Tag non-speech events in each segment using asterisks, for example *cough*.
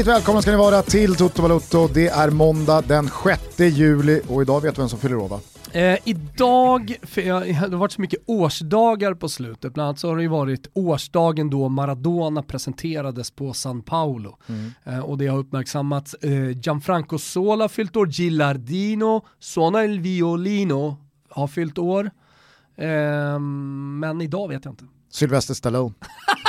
Hjärtligt välkomna ska ni vara till Toto Balotto. Det är måndag den 6 juli och idag vet du vem som fyller år va? Eh, idag, för jag, det har varit så mycket årsdagar på slutet, bland annat så har det ju varit årsdagen då Maradona presenterades på San Paulo. Mm. Eh, och det har uppmärksammats, eh, Gianfranco Sola fyllt år, Gilardino, Suona il Violino har fyllt år. Eh, men idag vet jag inte. Sylvester Stallone. *laughs*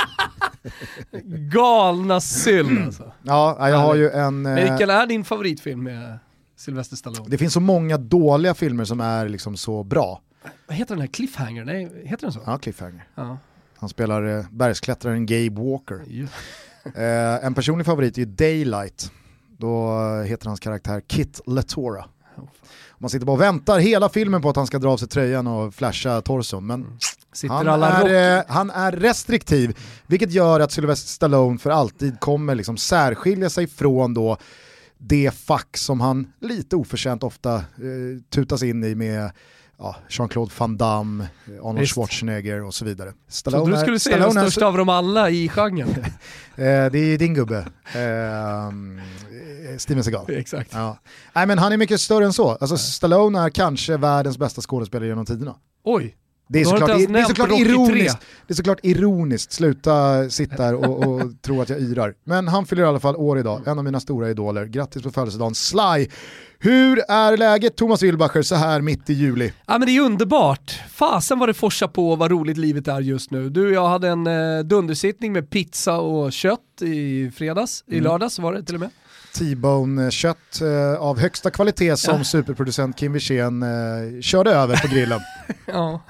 *laughs* Galna syll alltså. Ja, jag har ju en... Eh, Vilken är din favoritfilm med Sylvester Stallone? Det finns så många dåliga filmer som är liksom så bra. Vad heter den här Cliffhanger? Nej, heter den så? Ja, Cliffhanger. Ja. Han spelar eh, bergsklättraren Gabe Walker. *laughs* eh, en personlig favorit är Daylight. Då heter hans karaktär Kit Latora. Man sitter bara och väntar hela filmen på att han ska dra av sig tröjan och flasha torson. Men mm. han, är, eh, han är restriktiv, vilket gör att Sylvester Stallone för alltid kommer liksom särskilja sig från då det fack som han lite oförtjänt ofta eh, tutas in i med ja, Jean-Claude Van Damme, Arnold Visst. Schwarzenegger och så vidare. Stallone Trodde du skulle säga den största av dem alla i genren. *laughs* eh, det är din gubbe, *laughs* eh, Steven Seagal. *laughs* Exakt. Ja. Nej men han är mycket större än så. Alltså, Stallone är kanske världens bästa skådespelare genom tiderna. Oj. Det är, såklart, det, är såklart ironiskt, det är såklart ironiskt, sluta sitta här och, och *laughs* tro att jag yrar. Men han fyller i alla fall år idag, en av mina stora idoler. Grattis på födelsedagen Sly! Hur är läget Thomas Wilbacher så här mitt i juli? Ja men det är underbart. Fasen vad det forsar på vad roligt livet är just nu. Du och jag hade en eh, dundersittning med pizza och kött i fredags, mm. i lördags var det till och med. T-bone-kött eh, av högsta kvalitet som ja. superproducent Kim Wirsén eh, körde över på grillen. *laughs* ja,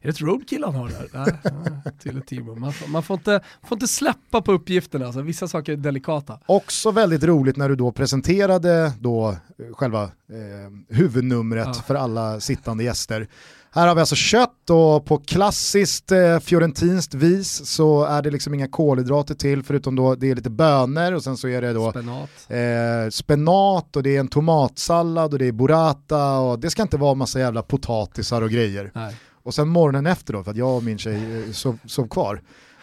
är det ett roadkill han har där? Nej, *laughs* till ett T-bone. Man, får, man får, inte, får inte släppa på uppgifterna, alltså. vissa saker är delikata. Också väldigt roligt när du då presenterade då eh, själva eh, huvudnumret ja. för alla sittande gäster. Här har vi alltså kött och på klassiskt eh, fiorentinskt vis så är det liksom inga kolhydrater till förutom då det är lite bönor och sen så är det då spenat, eh, spenat och det är en tomatsallad och det är burrata och det ska inte vara massa jävla potatisar och grejer. Nej. Och sen morgonen efter då, för att jag och min tjej eh, sov, sov kvar,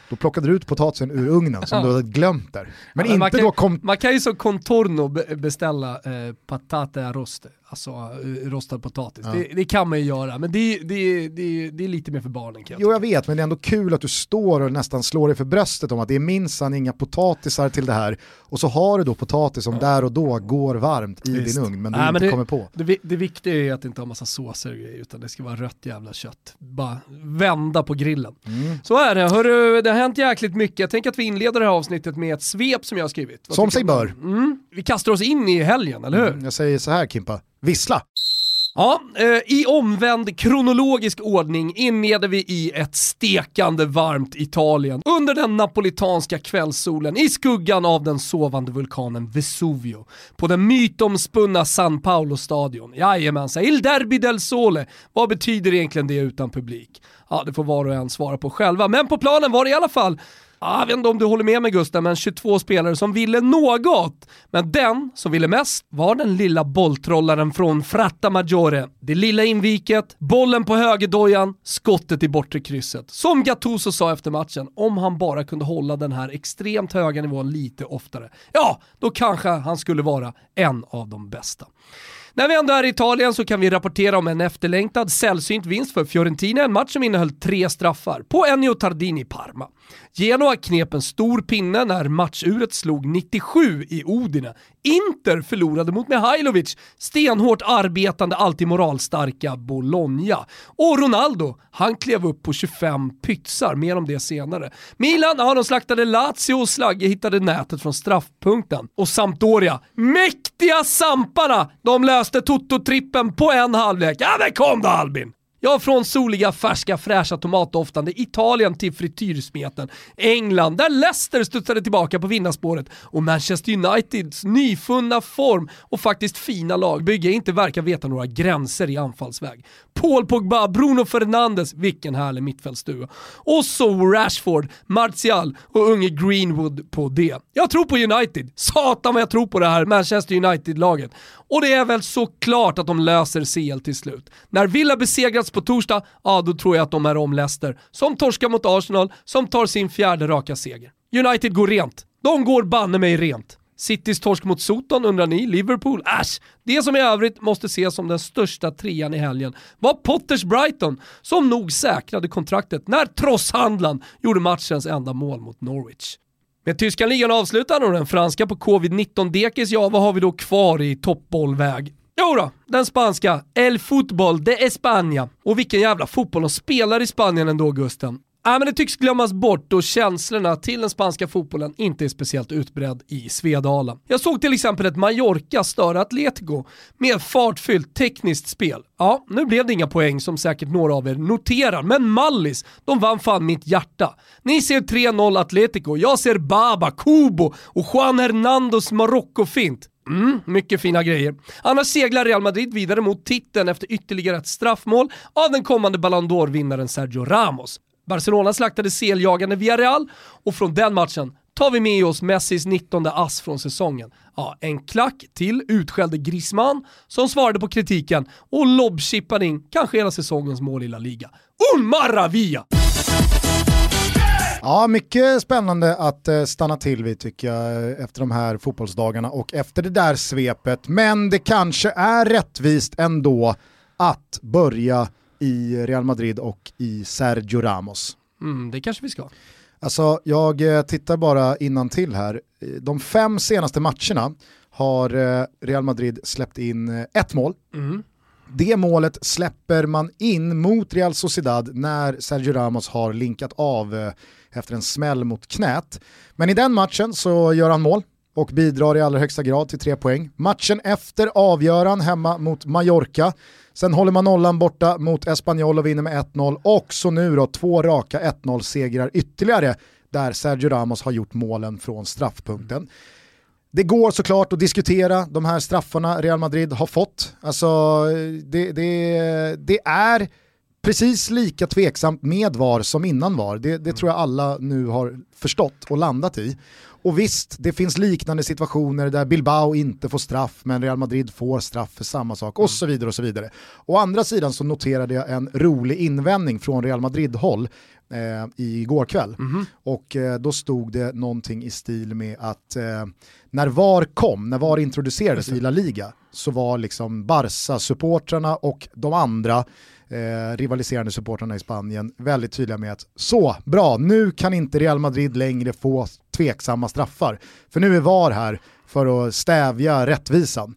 då plockade du ut potatisen ur ugnen som ja. du hade glömt där. Men ja, inte man kan, då kom... Man kan ju som contorno beställa eh, patate roste alltså eh, rostad potatis. Ja. Det, det, kan man ju göra, men det, det, det, det är lite mer för barnen. Kan jag jo jag vet, men det är ändå kul att du står och nästan slår dig för bröstet om att det är minsann inga potatisar till det här. Och så har du då potatis som ja. där och då går varmt i Visst. din ugn, men du Nej, inte kommer på. Det, det viktiga är att det inte har massa såser och grejer, utan det ska vara rött jävla kött. Bara vända på grillen. Mm. Så är det, Hörru, det har hänt jäkligt mycket. Jag tänker att vi inleder det här avsnittet med ett svep som jag har skrivit. Vad som sig bör. Mm. Vi kastar oss in i helgen, eller hur? Mm, jag säger så här Kimpa, vissla. Ja, eh, i omvänd kronologisk ordning inleder vi i ett stekande varmt Italien under den napolitanska kvällssolen i skuggan av den sovande vulkanen Vesuvio på den mytomspunna San Paolo-stadion. Jajamensan, Il Derby del Sole. Vad betyder egentligen det utan publik? Ja, det får var och en svara på själva, men på planen var det i alla fall Ah, jag vet inte om du håller med mig Gustav, men 22 spelare som ville något. Men den som ville mest var den lilla bolltrollaren från Fratta Maggiore. Det lilla inviket, bollen på högerdojan, skottet i bortre krysset. Som Gattuso sa efter matchen, om han bara kunde hålla den här extremt höga nivån lite oftare, ja, då kanske han skulle vara en av de bästa. När vi ändå är i Italien så kan vi rapportera om en efterlängtad sällsynt vinst för Fiorentina, en match som innehöll tre straffar på Ennio Tardini Parma. Genoa knep en stor pinne när matchuret slog 97 i Odine. Inter förlorade mot Mihailovic, stenhårt arbetande, alltid moralstarka Bologna. Och Ronaldo, han klev upp på 25 pytsar, mer om det senare. Milan, ja de slaktade Lazio och Slagge hittade nätet från straffpunkten. Och Sampdoria, mäktiga Samparna, de löste Toto-trippen på en halvlek. Ja men kom då Albin! Ja, från soliga, färska, fräscha tomatdoftande Italien till frityrsmeten England, där Leicester studsade tillbaka på vinnarspåret och Manchester Uniteds nyfunna form och faktiskt fina lagbygge inte verkar veta några gränser i anfallsväg. Paul Pogba, Bruno Fernandes, vilken härlig mittfältsduo. Och så Rashford, Martial och unge Greenwood på det. Jag tror på United. Satan vad jag tror på det här Manchester United-laget. Och det är väl såklart att de löser CL till slut. När Villa besegrats på torsdag, ja då tror jag att de är om Leicester, som torskar mot Arsenal, som tar sin fjärde raka seger. United går rent. De går banne mig rent. Citys torsk mot Soton undrar ni, Liverpool, äsch! Det som i övrigt måste ses som den största trean i helgen var Potters Brighton, som nog säkrade kontraktet när trosshandlaren gjorde matchens enda mål mot Norwich. Med tyska ligan avslutad och den franska på covid-19-dekis, ja vad har vi då kvar i toppbollväg? Jo då, den spanska El Fútbol de España. Och vilken jävla fotboll de spelar i Spanien ändå Gusten. Äh, men det tycks glömmas bort och känslorna till den spanska fotbollen inte är speciellt utbredd i Svedala. Jag såg till exempel ett Mallorca störa Atletico med fartfyllt tekniskt spel. Ja, nu blev det inga poäng som säkert några av er noterar, men Mallis, de vann fan mitt hjärta. Ni ser 3-0 Atletico, jag ser Baba, Kubo och Juan Hernandos Marocko-fint. Mm, mycket fina grejer. Annars seglar Real Madrid vidare mot titeln efter ytterligare ett straffmål av den kommande Ballon d'Or-vinnaren Sergio Ramos. Barcelona slaktade seljagande Villarreal och från den matchen tar vi med oss Messis 19 ass från säsongen. Ja, en klack till utskällde Griezmann som svarade på kritiken och lobbchippade in kanske hela säsongens mål i La Liga. Un maravilla! Ja, mycket spännande att eh, stanna till vid tycker jag eh, efter de här fotbollsdagarna och efter det där svepet. Men det kanske är rättvist ändå att börja i Real Madrid och i Sergio Ramos. Mm, det kanske vi ska. Alltså jag eh, tittar bara innan till här. De fem senaste matcherna har eh, Real Madrid släppt in ett mål. Mm. Det målet släpper man in mot Real Sociedad när Sergio Ramos har linkat av efter en smäll mot knät. Men i den matchen så gör han mål och bidrar i allra högsta grad till tre poäng. Matchen efter avgör han hemma mot Mallorca. Sen håller man nollan borta mot Espanyol och vinner med 1-0 och så nu då två raka 1-0-segrar ytterligare där Sergio Ramos har gjort målen från straffpunkten. Det går såklart att diskutera de här straffarna Real Madrid har fått. Alltså, det, det, det är precis lika tveksamt med VAR som innan VAR. Det, det tror jag alla nu har förstått och landat i. Och visst, det finns liknande situationer där Bilbao inte får straff men Real Madrid får straff för samma sak och så vidare och så vidare. Å andra sidan så noterade jag en rolig invändning från Real Madrid-håll eh, igår kväll. Mm -hmm. Och eh, då stod det någonting i stil med att eh, när VAR kom, när VAR introducerades i La Liga så var liksom Barca-supportrarna och de andra eh, rivaliserande supportrarna i Spanien väldigt tydliga med att så, bra, nu kan inte Real Madrid längre få tveksamma straffar. För nu är VAR här för att stävja rättvisan.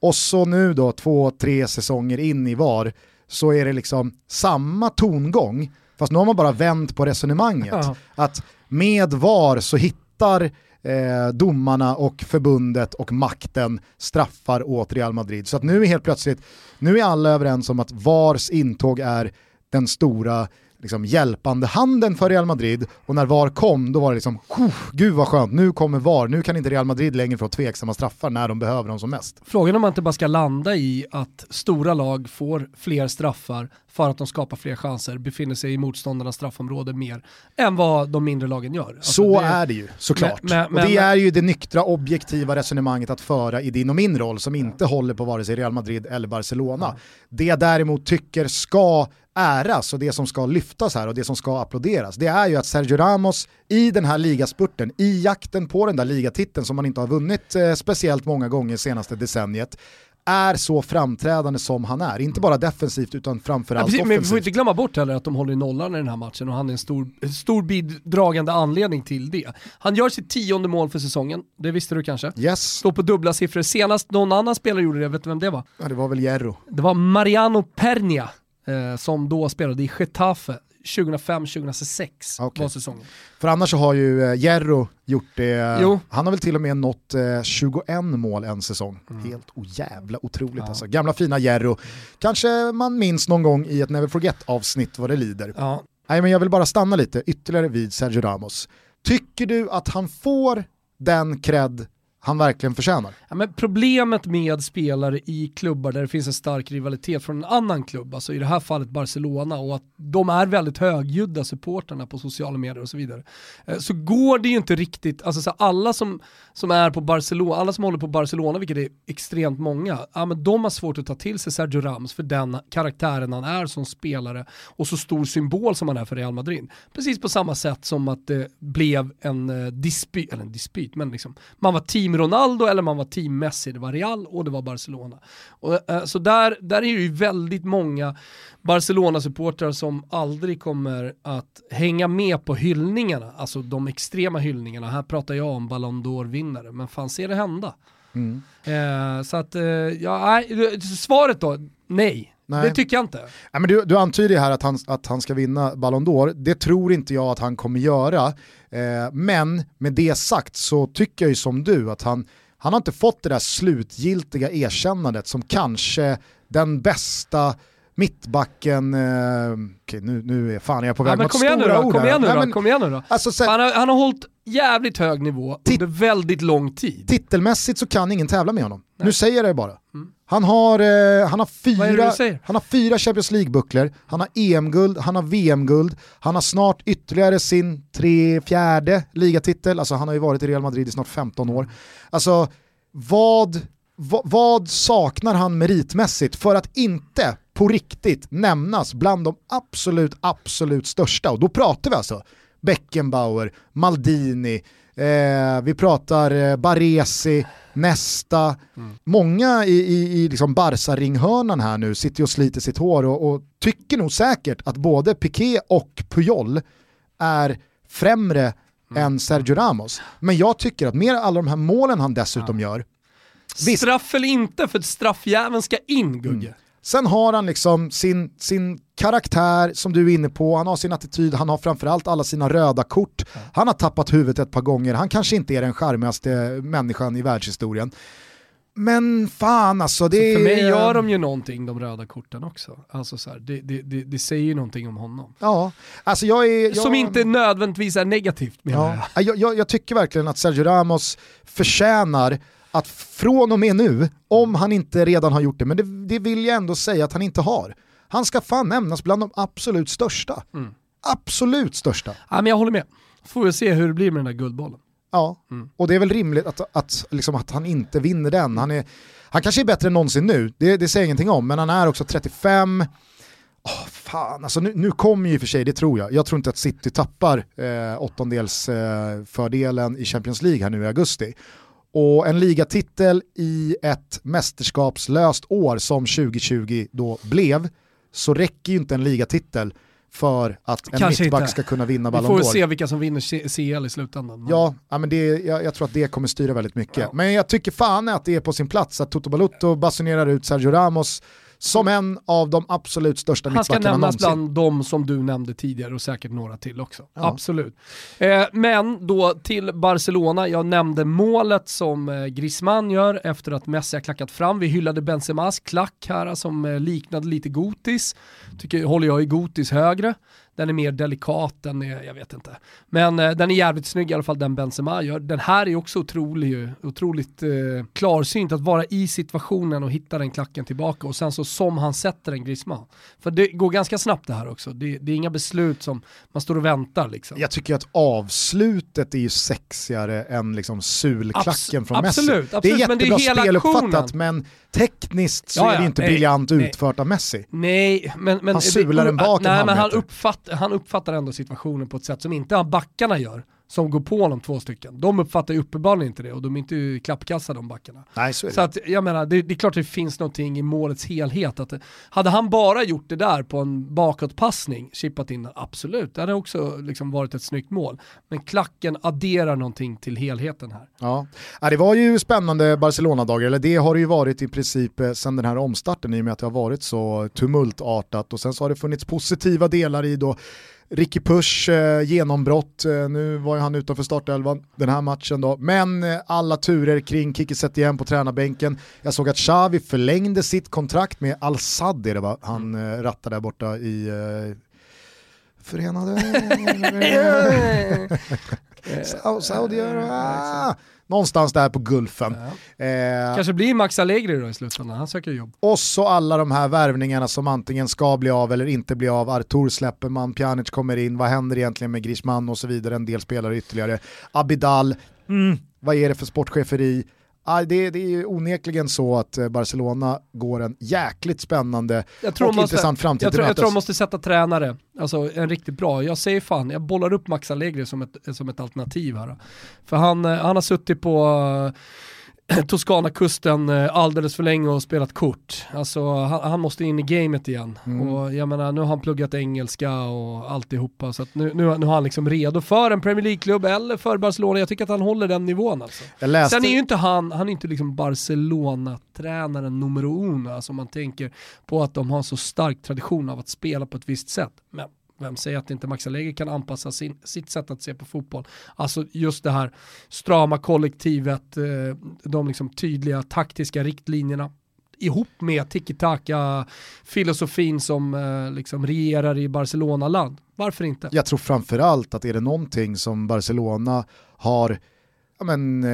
Och så nu då, två, tre säsonger in i VAR, så är det liksom samma tongång, fast nu har man bara vänt på resonemanget. Ja. Att med VAR så hittar eh, domarna och förbundet och makten straffar åt Real Madrid. Så att nu är helt plötsligt, nu är alla överens om att VARs intåg är den stora liksom, hjälpande handen för Real Madrid och när VAR kom då var det liksom, gud vad skönt, nu kommer VAR, nu kan inte Real Madrid längre få tveksamma straffar när de behöver dem som mest. Frågan om man inte bara ska landa i att stora lag får fler straffar för att de skapar fler chanser, befinner sig i motståndarnas straffområde mer än vad de mindre lagen gör. Alltså så det, är det ju, såklart. Men, men, och det är ju det nyktra, objektiva resonemanget att föra i din och min roll som inte håller på vare sig Real Madrid eller Barcelona. Ja. Det jag däremot tycker ska äras och det som ska lyftas här och det som ska applåderas, det är ju att Sergio Ramos i den här ligaspurten, i jakten på den där ligatiteln som man inte har vunnit eh, speciellt många gånger senaste decenniet, är så framträdande som han är. Inte bara defensivt utan framförallt ja, precis, offensivt. Men vi får inte glömma bort heller att de håller nollan i den här matchen och han är en stor, stor bidragande anledning till det. Han gör sitt tionde mål för säsongen, det visste du kanske? Yes. Står på dubbla siffror. Senast någon annan spelare gjorde det, vet du vem det var? Ja, det var väl Jerro. Det var Mariano Pernia eh, som då spelade i Getafe 2005-2006 okay. var säsongen. För annars så har ju eh, Jerro gjort det, jo. han har väl till och med nått eh, 21 mål en säsong. Mm. Helt ojävla otroligt ja. alltså. Gamla fina Jerro. Kanske man minns någon gång i ett Never Forget-avsnitt vad det lider. Ja. Nej men jag vill bara stanna lite ytterligare vid Sergio Ramos. Tycker du att han får den cred han verkligen förtjänar. Ja, men problemet med spelare i klubbar där det finns en stark rivalitet från en annan klubb, alltså i det här fallet Barcelona, och att de är väldigt högljudda supporterna på sociala medier och så vidare, eh, så går det ju inte riktigt, alltså så alla som, som är på Barcelona, alla som håller på Barcelona, vilket är extremt många, ja, men de har svårt att ta till sig Sergio Ramos för den karaktären han är som spelare och så stor symbol som han är för Real Madrid. Precis på samma sätt som att det blev en eh, dispyt, eller en dispyt, men liksom, man var team team Ronaldo eller man var team Messi, det var Real och det var Barcelona. Och, eh, så där, där är det ju väldigt många Barcelona-supportrar som aldrig kommer att hänga med på hyllningarna, alltså de extrema hyllningarna. Här pratar jag om Ballon d'Or-vinnare, men fan ser det hända. Mm. Eh, så att, eh, ja, nej, svaret då, nej. Nej. Det tycker jag inte. Nej, men du, du antyder här att han, att han ska vinna Ballon d'Or. Det tror inte jag att han kommer göra. Eh, men med det sagt så tycker jag ju som du att han, han har inte fått det där slutgiltiga erkännandet som kanske den bästa mittbacken, eh, okej nu, nu är fan jag på väg ja, mot stora nu ord Kom igen nu då, kom igen nu då. Alltså, sen, han, har, han har hållit jävligt hög nivå under väldigt lång tid. Titelmässigt så kan ingen tävla med honom. Nej. Nu säger jag det bara. Han, har, eh, han, har fyra, han har fyra Champions League-bucklor, han har EM-guld, han har VM-guld, han har snart ytterligare sin tre, fjärde ligatitel, alltså han har ju varit i Real Madrid i snart 15 år. Alltså vad, vad, vad saknar han meritmässigt för att inte på riktigt nämnas bland de absolut, absolut största. Och då pratar vi alltså Beckenbauer, Maldini, eh, vi pratar eh, Baresi, Nesta. Mm. Många i, i, i liksom Barca-ringhörnan här nu sitter och sliter sitt hår och, och, tycker nog säkert att både Piqué och Puyol är främre mm. än Sergio Ramos. Men jag tycker att med alla de här målen han dessutom ja. gör, Straff eller inte, för straffjäveln ska in Gugge. Mm. Sen har han liksom sin, sin karaktär som du är inne på, han har sin attityd, han har framförallt alla sina röda kort. Han har tappat huvudet ett par gånger, han kanske inte är den charmigaste människan i världshistorien. Men fan alltså, det är... För mig gör de ju någonting de röda korten också. Alltså så här, det, det, det, det, säger ju någonting om honom. Ja, alltså jag är... Jag... Som inte nödvändigtvis är negativt menar ja. jag. Jag, jag. tycker verkligen att Sergio Ramos förtjänar att från och med nu, om han inte redan har gjort det, men det, det vill jag ändå säga att han inte har, han ska fan nämnas bland de absolut största. Mm. Absolut största. Ja, men jag håller med. Får vi se hur det blir med den där guldbollen. Ja, mm. och det är väl rimligt att, att, liksom att han inte vinner den. Han, är, han kanske är bättre än någonsin nu, det, det säger jag ingenting om, men han är också 35. Oh, fan, alltså nu, nu kommer ju i och för sig, det tror jag. Jag tror inte att City tappar eh, åttondelsfördelen eh, i Champions League här nu i augusti. Och en ligatitel i ett mästerskapslöst år som 2020 då blev, så räcker ju inte en ligatitel för att en Kanske mittback inte. ska kunna vinna Ballon d'Or. Vi får se vilka som vinner CL i slutändan. Ja, ja men det, jag, jag, tror att det kommer styra väldigt mycket. Ja. Men jag tycker fan att det är på sin plats att Toto Balutto basunerar ut Sergio Ramos som en av de absolut största mittbackarna någonsin. Han ska nämnas bland de som du nämnde tidigare och säkert några till också. Ja. Absolut. Eh, men då till Barcelona, jag nämnde målet som eh, Griezmann gör efter att Messi har klackat fram. Vi hyllade Benzemas klack här som eh, liknade lite Gotis. Tycker, håller jag i Gotis högre den är mer delikat, den är, jag vet inte. Men eh, den är jävligt snygg i alla fall, den Benzema gör. Den här är också otrolig, otroligt eh, klarsynt att vara i situationen och hitta den klacken tillbaka och sen så som han sätter den Griezmann. För det går ganska snabbt det här också, det, det är inga beslut som man står och väntar liksom. Jag tycker att avslutet är ju sexigare än liksom sulklacken Abs från Messi. Absolut, det är jättebra men det är speluppfattat men tekniskt så ja, ja, är det inte nej, briljant nej. utfört av Messi. Nej, men... men han sular den bak nej, men han, uppfatt, han uppfattar ändå situationen på ett sätt som inte backarna gör som går på honom två stycken. De uppfattar ju uppenbarligen inte det och de är inte klappkassa de backarna. Nej, så, så att jag menar, det, det, är klart att det finns någonting i målets helhet. Att, hade han bara gjort det där på en bakåtpassning, chippat in absolut, det hade också liksom varit ett snyggt mål. Men klacken adderar någonting till helheten här. Ja, ja det var ju spännande Barcelona-dagar, eller det har det ju varit i princip eh, sedan den här omstarten i och med att det har varit så tumultartat och sen så har det funnits positiva delar i då Ricky Push eh, genombrott, eh, nu var ju han utanför startelvan den här matchen då, men eh, alla turer kring Kiki igen på tränarbänken. Jag såg att Xavi förlängde sitt kontrakt med Al-Sad, det var han eh, rattade där borta i Förenade... *laughs* Saudiarabien någonstans där på Gulfen. Ja. Eh, Kanske blir Max Allegri då i slutändan, han söker jobb. Och så alla de här värvningarna som antingen ska bli av eller inte bli av. Artur släpper man, Pjanic kommer in, vad händer egentligen med Griezmann och så vidare, en del spelare ytterligare. Abidal, mm, vad är det för sportcheferi? Ah, det, det är ju onekligen så att eh, Barcelona går en jäkligt spännande tror och måste- intressant framtid Jag till tror, jag tror de mötes. måste sätta tränare, alltså en riktigt bra. Jag säger fan, jag bollar upp Max Allegri som ett, som ett alternativ här. För han, eh, han har suttit på *clears throat* Toscana-kusten eh, alldeles för länge och spelat kort. Alltså han, han måste in i gamet igen. Mm. Och jag menar, nu har han pluggat engelska och alltihopa. Så att nu, nu, nu har han liksom redo för en Premier League-klubb eller för Barcelona. Jag tycker att han håller den nivån alltså. Läste, Sen är ju inte han, han är inte liksom Barcelona-tränaren numero uno, alltså om man tänker på att de har en så stark tradition av att spela på ett visst sätt. Men vem säger att inte Max Allegri kan anpassa sin, sitt sätt att se på fotboll? Alltså just det här strama kollektivet, eh, de liksom tydliga taktiska riktlinjerna ihop med tiki-taka-filosofin som eh, liksom regerar i Barcelona-land. Varför inte? jag tror framförallt att är det någonting som Barcelona har ja, men, eh,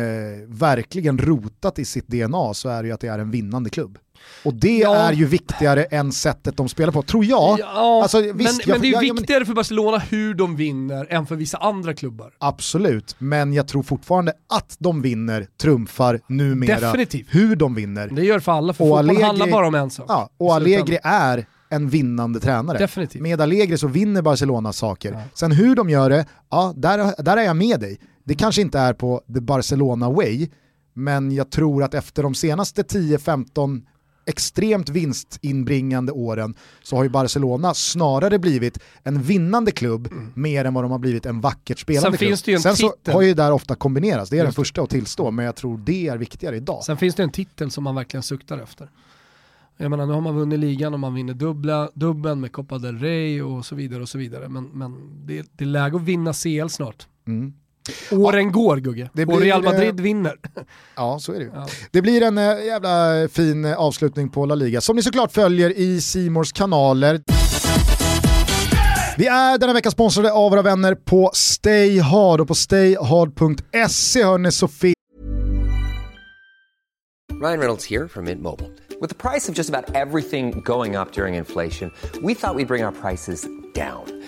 verkligen rotat i sitt DNA så är det ju att det är en vinnande klubb. Och det Ja. är ju viktigare än sättet de spelar på, tror jag. Ja, alltså, men, visst, men jag- det är jag- jag- men- viktigare för Barcelona hur de vinner än för vissa andra klubbar. Absolut, men jag tror fortfarande att de vinner trumfar numera Definitivt. hur de vinner. Det gör för alla, för Och fotboll Allegri- handlar bara om en sak. Ja, och. Allegri är en vinnande tränare. Definitivt. Med Allegri så vinner Barcelona saker. Ja. Sen hur de gör det, ja, där, där är jag med dig. Det kanske inte är på the Barcelona way, men jag tror att efter de senaste 10-15 extremt vinstinbringande åren så har ju Barcelona snarare blivit en vinnande klubb mer än vad de har blivit en vackert spelande Mm. Sen klubb. Sen så titel. har ju där ofta kombinerats, det är den Just det. första att tillstå, men jag tror det är viktigare idag. Sen finns det en titel som man verkligen suktar efter. Jag menar nu har man vunnit ligan och man vinner dubbla, dubbeln med Copa del Rey och så vidare och så vidare. Men, men det, det är läge att vinna CL snart. Mm. Åren går Gugge. det och blir, Real Madrid eh, vinner. Ja, så är det ju. Ja. Det blir en eh, jävla fin eh, avslutning på La Liga som ni såklart följer i Simors kanaler. Vi är denna vecka sponsrade av våra vänner på Stay Hard och på stayhard.se hör ni Sofie Ryan Reynolds here from Mint Mobile. With the price of just about everything going up during inflation, we thought we'd bring our prices down.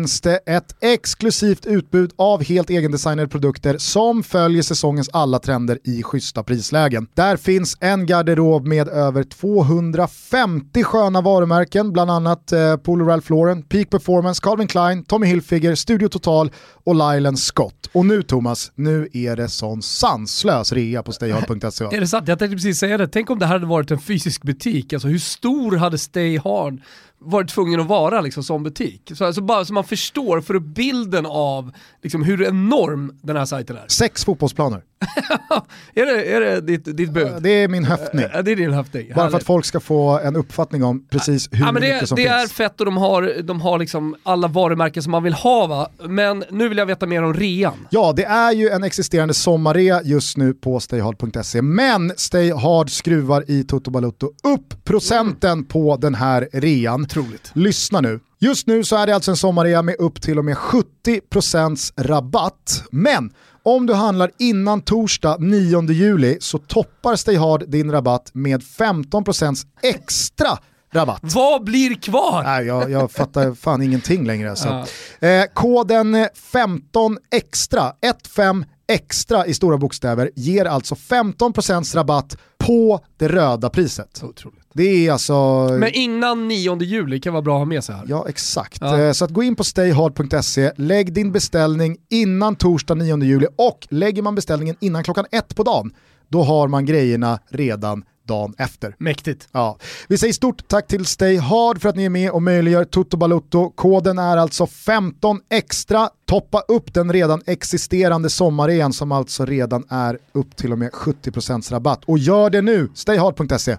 finns det ett exklusivt utbud av helt egendesignade produkter som följer säsongens alla trender i schyssta prislägen. Där finns en garderob med över 250 sköna varumärken, bland annat eh, Polo Ralph Lauren, Peak Performance, Calvin Klein, Tommy Hilfiger, Studio Total och Lylan Scott. Och nu Thomas, nu är det sån sanslös rea på stayhard.se. *laughs* Är det sant? Jag tänkte precis säga det. Tänk om det här hade varit en fysisk butik. Alltså hur stor hade Stay Hard varit tvungen att vara liksom, som butik? Så, alltså, bara så man förstår, för bilden av liksom, hur enorm den här sajten är. Sex fotbollsplaner, *laughs* Är det, är det ditt, ditt bud? det är min höftning. Ja, det är din höftning. Bara för Härligt. att folk ska få en uppfattning om precis hur Ja, men mycket det, som det finns. är fett och de har, de har liksom alla varumärken som man vill ha va? Men nu vill jag veta mer om rean. Ja, det är ju en existerande sommarrea just nu på stayhard.se, men Stay Hard skruvar i Toto Balutto upp procenten på den här rean. Otroligt. Lyssna nu. Just nu så är det alltså en sommarrea med upp till och med 70% rabatt. Men om du handlar innan torsdag 9 juli så toppar Stay Hard din rabatt med 15% extra rabatt. Vad blir kvar? Nej, jag, jag fattar fan ingenting längre. Alltså. Eh, koden 15 extra, 15 extra i stora bokstäver, ger alltså 15% rabatt på det röda priset. Otroligt. Det är alltså... Men innan 9 juli kan vara bra att ha med sig här. Ja, exakt. Ja. Eh, Så att gå in på stayhard.se, lägg din beställning innan torsdag 9 juli och lägger man beställningen innan klockan ett på dagen, då har man grejerna redan dagen efter. Mäktigt. Ja. Vi säger stort tack till Stay Hard för att ni är med och möjliggör Toto Balutto. Koden är alltså 15 extra. Toppa upp den redan existerande sommarrean som alltså redan är upp till och med 70% rabatt. Och gör det nu, stayhard.se.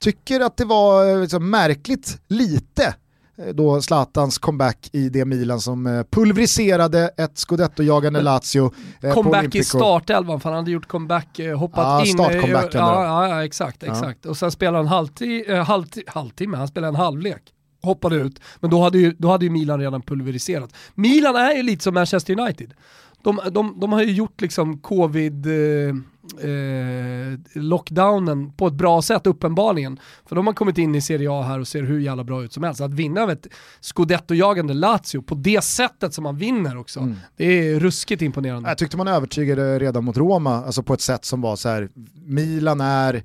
Tycker att det var eh, liksom, märkligt lite då Zlatans comeback i det Milan som eh, pulveriserade ett scudetto-jagande Lazio. Eh, comeback i startelvan, för han hade gjort comeback, eh, hoppat ja, in. Startcomeback ja, ja, ja, exakt, exakt. Ja. Och sen spelade han eh, halvtid, halvtimme, han spelade en halvlek hoppade ut, men då hade, ju, då hade ju Milan redan pulveriserat. Milan är ju lite som Manchester United. De, de, de har ju gjort liksom covid, eh, eh, lockdownen på ett bra sätt uppenbarligen. För de har kommit in i Serie A här och ser hur jävla bra ut som helst. Att vinna över ett scudetto-jagande Lazio på det sättet som man vinner också, mm. det är ruskigt imponerande. Jag tyckte man övertygade redan mot Roma, alltså på ett sätt som var så här, Milan är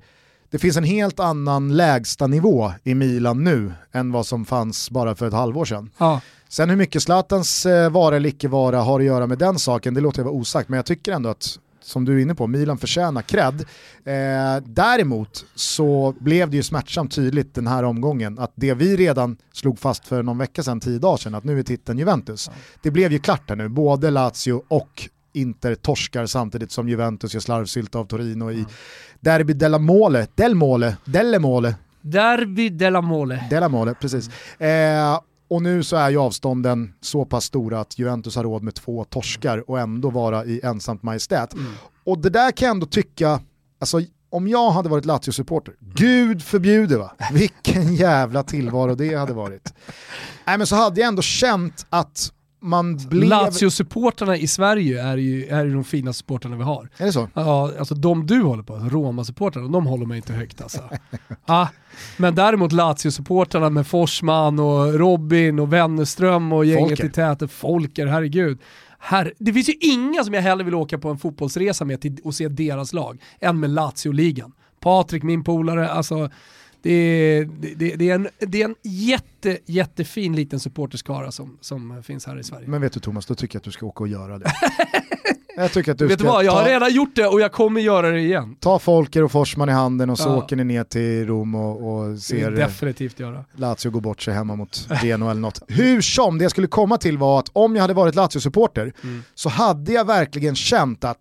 det finns en helt annan lägsta nivå i Milan nu än vad som fanns bara för ett halvår sedan. Ja. Sen hur mycket Zlatans eh, vara eller icke vara har att göra med den saken, det låter jag vara osagt, men jag tycker ändå att som du är inne på, Milan förtjänar cred. Eh, däremot så blev det ju smärtsamt tydligt den här omgången att det vi redan slog fast för någon vecka sedan, tio dagar sedan, att nu är titeln Juventus. Det blev ju klart här nu, både Lazio och Inter torskar samtidigt som Juventus gör slarvsylt av Torino i Derby della Mole, Del Mole, Delle Mole. Derby della Mole. Della Mole, precis. Eh, och nu så är ju avstånden så pass stora att Juventus har råd med två torskar och ändå vara i ensamt majestät. Mm. Och det där kan jag ändå tycka, alltså om jag hade varit Lazio-supporter, gud förbjude va, vilken jävla tillvaro det hade varit. *laughs* Nej men så hade jag ändå känt att man blev... Lazio-supporterna i Sverige är ju, är ju de finaste supporterna vi har. Är det så? Ja, alltså de du håller på, Roma-supportrarna, de håller mig inte högt alltså. ja, *laughs* men däremot Lazio-supportrarna med Forsman och Robin och Wennerström och gänget Folker. i täten, Folker, herregud. Här, det finns ju inga som jag hellre vill åka på en fotbollsresa med till, och se deras lag än med Lazio-ligan. Patrik, min polare, alltså det är, det, det, är en, det är en jätte, jättefin liten supporterskara som, som finns här i Sverige. Men vet du Thomas, då tycker jag att du ska åka och göra det. *laughs* jag tycker att du vet ska vad, jag har redan gjort det och jag kommer göra det igen. Ta Folker och Forsman i handen och så ja. åker ni ner till Rom och, och ser definitivt göra. Lazio gå bort sig hemma mot Geno eller något. Hur som, det jag skulle komma till var att om jag hade varit Lazio-supporter mm. så hade jag verkligen känt att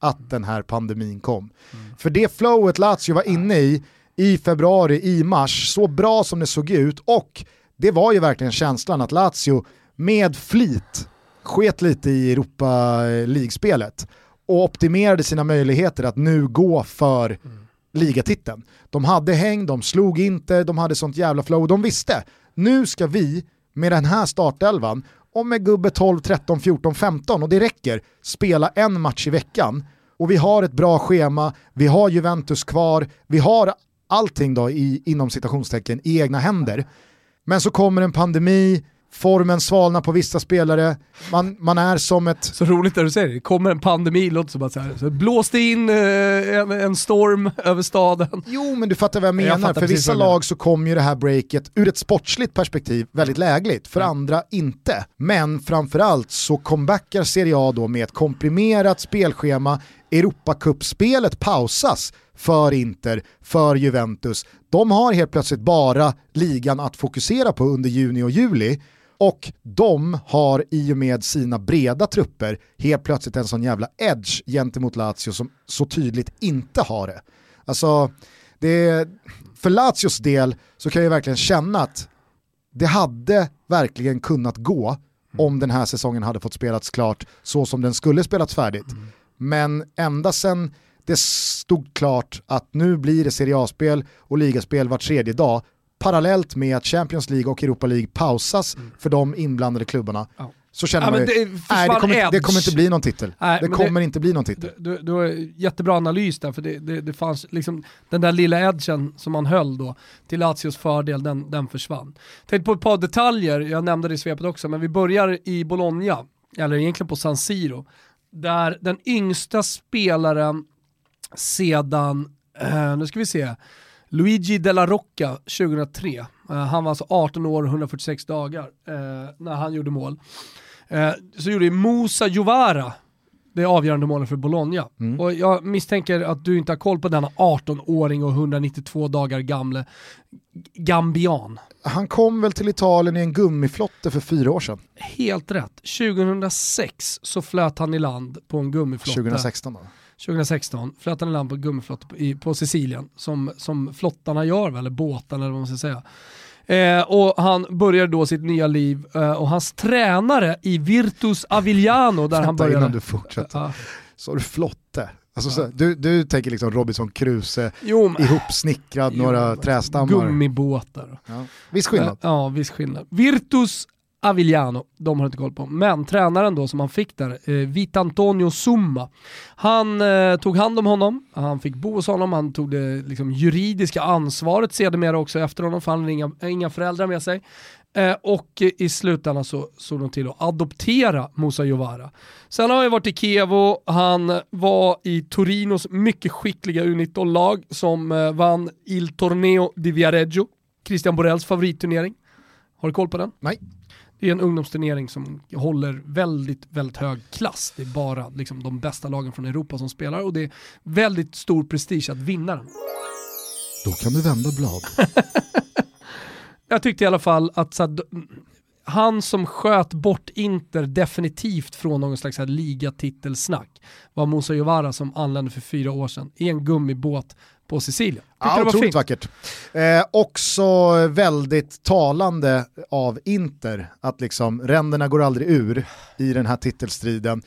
att den här pandemin kom. Mm. För det flowet Lazio var inne i, i februari, i mars, så bra som det såg ut och det var ju verkligen känslan att Lazio med flit sket lite i Europa League-spelet och optimerade sina möjligheter att nu gå för mm. ligatiteln. De hade häng, de slog inte, de hade sånt jävla flow. De visste, nu ska vi med den här startelvan och med gubbe 12, 13, 14, 15 och det räcker, spela en match i veckan. Och vi har ett bra schema, vi har Juventus kvar, vi har allting då i, inom citationstecken i egna händer. Men så kommer en pandemi, formen svalnar på vissa spelare, man, man är som ett... Så roligt när du säger det, kommer en pandemi, låter som att så här, så blåste in eh, en, en, storm *laughs* över staden. Jo men du fattar vad jag menar, jag för vissa lag så kommer ju det här breaket ur ett sportsligt perspektiv väldigt lägligt, för mm. andra inte. Men framförallt så comebackar Serie A då med ett komprimerat spelschema, Europacupspelet pausas för Inter, för Juventus. De har helt plötsligt bara ligan att fokusera på under juni och juli och de har i och med sina breda trupper helt plötsligt en sån jävla edge gentemot Lazio som så tydligt inte har det. Alltså, det, för Lazios del så kan jag verkligen känna att det hade verkligen kunnat gå om den här säsongen hade fått spelats klart så som den skulle spelats färdigt. Men ända sen det stod klart att nu blir det Serie A-spel och ligaspel var tredje dag parallellt med att Champions League och Europa League pausas mm. för de inblandade klubbarna. Ja. Så känner ja, man ju, det, nej, det, kommer, det, kommer, inte bli någon titel. Nej, det kommer inte bli någon titel. Du, du, har jättebra analys där, för det, det, det fanns liksom, den där lilla edgen som man höll då till Lazios fördel, den, den försvann. Tänk på ett par detaljer, jag nämnde det i svepet också, men vi börjar i Bologna, eller egentligen på San Siro, där den yngsta spelaren sedan, eh, nu ska vi se, Luigi Della Rocca 2003. Uh, eh, han var alltså 18 år och 146 dagar uh, när han gjorde mål. Uh, så gjorde Musa Jovara det avgörande målet för Bologna. Mm. Och jag misstänker att du inte har koll på denna 18-åring och 192 dagar gamle Gambian. Han kom väl till Italien i en gummiflotte för fyra år sedan? Helt rätt. 2006 så flöt han i land på en gummiflotte. 2016 då? 2016 flöt han i land på gummiflott på, Sicilien, som, som flottarna gör, eller båtarna eller vad man ska säga. Eh, och han började då sitt nya liv eh, och hans tränare i Virtus Avigliano där han började... innan du fortsätter. Så du flotte. Alltså, så, du, du tänker liksom Robinson Crusoe, Jo, men- ihopsnickrad några Jo, trästammar. Gummibåtar. Ja. Viss skillnad. Eh, Ja, viss skillnad. Virtus Avigliano, de har inte koll på. Men tränaren då som han fick där, eh, Vitantonio Summa, han eh, tog hand om honom, han fick bo hos honom, han tog det liksom, juridiska ansvaret sedermera också efter honom, för han hade inga, inga föräldrar med sig. Eh, och i slutändan så såg de till att adoptera Musa Jovara. Sen har han ju varit i Kevo, han var i Torinos mycket skickliga U19-lag som eh, vann Il Torneo di Viareggio, Christian Borrells favoritturnering. Har du koll på den? Nej. Det är en ungdomsturnering som håller väldigt, väldigt hög klass. Det är bara liksom, de bästa lagen från Europa som spelar och det är väldigt stor prestige att vinna den. Då kan du vända blad. *laughs* Jag tyckte i alla fall att så här, han som sköt bort Inter definitivt från någon slags här ligatitelsnack var Musa Jovara som anlände för fyra år sedan i en gummibåt på Sicilien. Ja, det otroligt vackert. Eh, också väldigt talande av Inter, att liksom ränderna går aldrig ur i den här titelstriden.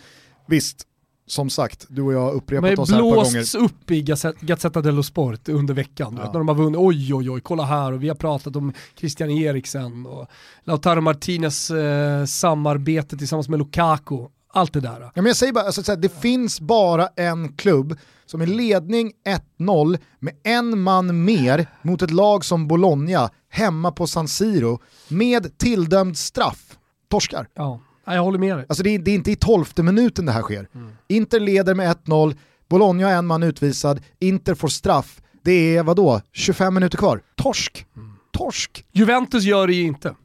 Visst, som sagt, du och jag har upprepat oss här ett par gånger. blåsts upp i Gazzetta dello Sport under veckan. Ja. Vet, när de har vunnit, oj oj oj, kolla här och vi har pratat om Christian Eriksen och Lautaro Martinez eh, samarbete tillsammans med Lukaku. Allt det där. Ja, men jag säger bara, alltså, det finns bara en klubb som är ledning 1-0 med en man mer mot ett lag som Bologna hemma på San Siro med tilldömd straff. Torskar. Ja, Ja, jag håller med dig. Alltså det är, det är inte i tolfte minuten det här sker. Inter leder med 1-0, Bologna har en man utvisad, Inter får straff. Det är vadå, 25 minuter kvar. Torsk. Torsk. Juventus gör det ju inte.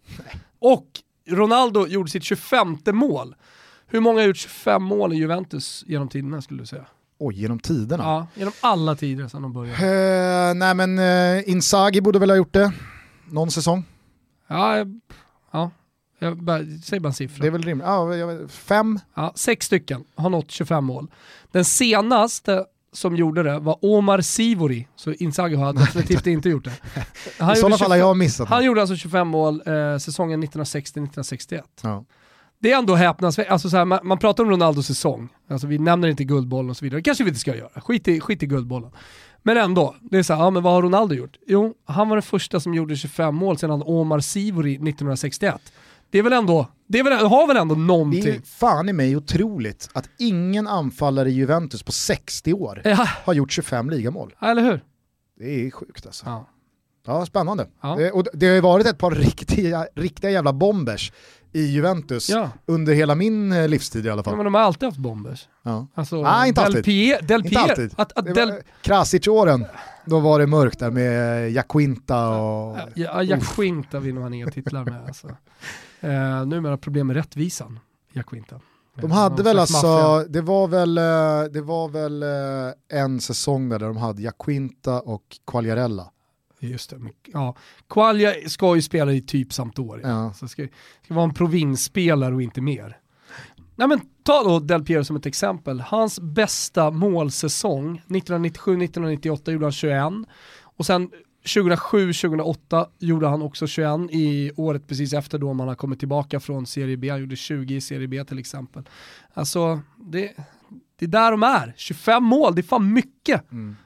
Och Ronaldo gjorde sitt 25 mål. Hur många har gjort 25 mål i Juventus genom tiderna skulle du säga? Oj, genom tiderna. Ja, genom alla tider sedan de började. Eh, nej men uh, Inzaghi borde väl ha gjort det. Någon säsong. Ja, ja. Jag bara, säg bara en siffra. Det är väl rimligt. Ja, jag fem. Ja, sex stycken har nått 25 mål. Den senaste som gjorde det var Omar Sivori, så Inzaghi har definitivt *laughs* inte gjort det. Han I sådana fall har 25 jag missat Han något. gjorde alltså 25 mål eh, säsongen 1960-1961. Ja. Det är ändå häpnadsväckande, alltså så här, man, man pratar om Ronaldos säsong, alltså vi nämner inte guldbollen och så vidare, det kanske vi inte ska göra, skit i, skit i guldbollen. Men ändå, det är så här, ja men vad har Ronaldo gjort? Jo, han var den första som gjorde 25 mål sedan Omar Sivori 1961. Det är väl ändå, det är väl, har väl ändå Det någonting? är fan i mig otroligt att ingen anfallare i Juventus på 60 år Ja, har gjort 25 ligamål. eller hur? Det är sjukt alltså. Ja. Ja, spännande. Ja. Det, och det har ju varit ett par riktiga, riktiga jävla bombers i Juventus Ja. under hela min eh, livstid i alla Ja, fall. men de har alltid haft bombers. Ja. Alltså, Nej, inte Del alltid. Pier, Del Inte Pier, alltid. Att, att Del, var Krasic-åren, då var det mörkt där med Jaquinta och... ja, Jack Quinta vinner han inga titlar med. Alltså. *laughs* Eh, numera problem med rättvisan, Jack Quinta. De hade väl alltså, maffia. det var väl, eh, det var väl eh, en säsong där de hade Jaquinta och Quagliarella. Just det. men- Ja. Qualia ska ju spela i typ Sampdoria. Ja. Så ska, ska vara en provinsspelare och inte mer. Nej men ta då Del Piero som ett exempel. Hans bästa målsäsong, 1997-1998 gjorde han 21. Och sen 2007-2008 gjorde han också 21 i året precis efter då man har kommit tillbaka från Serie B. Han gjorde 20 i Serie B till exempel. Alltså, det, det är där de är. 25 mål, det är fan mycket.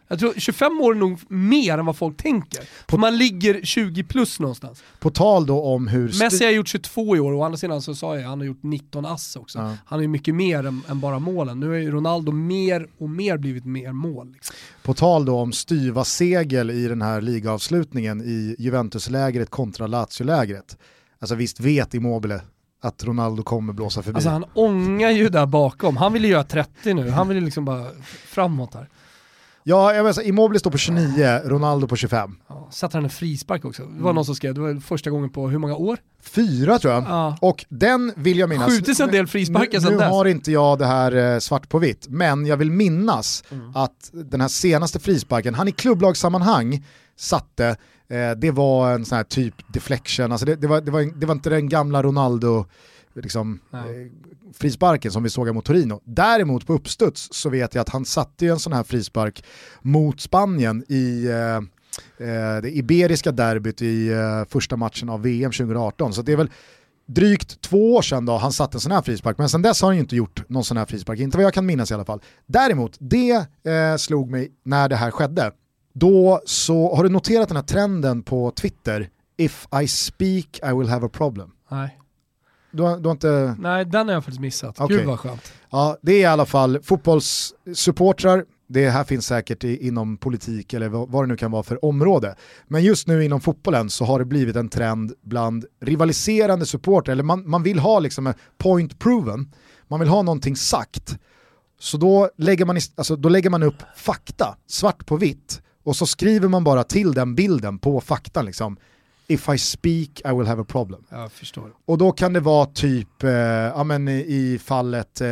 Jag tror 25 mål är nog mer än vad folk tänker. För man ligger 20 plus någonstans. På tal då om hur... Messi har gjort 22 i år och å andra sidan så sa jag han har gjort 19 ass också. Ja. Han är ju mycket mer än, än bara målen. Nu har ju Ronaldo mer och mer blivit mer mål. Liksom. På tal då om styva segel i den här ligaavslutningen i Juventus-lägret kontra Lazio-lägret. Alltså visst vet Immobile att Ronaldo kommer blåsa förbi. Alltså han ångar ju där bakom. Han vill ju göra 30 nu. Han vill ju liksom bara framåt här. Ja, jag menar, så Immobile står på 29, Ronaldo på 25. Ja, satte han en frispark också. Det var Mm. någon som skrev, det var första gången på hur många år? Fyra tror jag. Ja. Och den vill jag minnas. Skjutits en del frisparkar nu, sedan nu dess. har inte jag det här eh, svart på vitt, men jag vill minnas Mm. att den här senaste frisparken, han i klubblagssammanhang satte, eh, det var en sån här typ deflection, alltså det, det, var, det, var, det var inte den gamla Ronaldo liksom, Nej. eh, frisparken som vi såg mot Torino. Däremot på uppstuds så vet jag att han satte ju en sån här frispark mot Spanien i, eh, det iberiska derbyt i eh, första matchen av VM 2018. Så det är väl drygt två år sedan då han satte en sån här frispark, men sedan dess har han ju inte gjort någon sån här frispark, inte vad jag kan minnas i alla fall. Däremot, det eh, slog mig när det här skedde. Då så, har du noterat den här trenden på Twitter? If I speak I will have a problem. Nej. Du har, du har inte... Nej, den har jag faktiskt missat. Okay. Gud vad skönt. Ja, det är i alla fall fotbollssupportrar, det här finns säkert i, inom politik eller vad, det nu kan vara för område. Men just nu inom fotbollen så har det blivit en trend bland rivaliserande supportrar, eller man, man vill ha liksom en point proven, man vill ha någonting sagt. Så då lägger, man, alltså, då lägger man upp fakta, svart på vitt, och så skriver man bara till den bilden på faktan liksom. If I speak I will have a problem. Och då kan det vara typ, eh, ja men i fallet eh,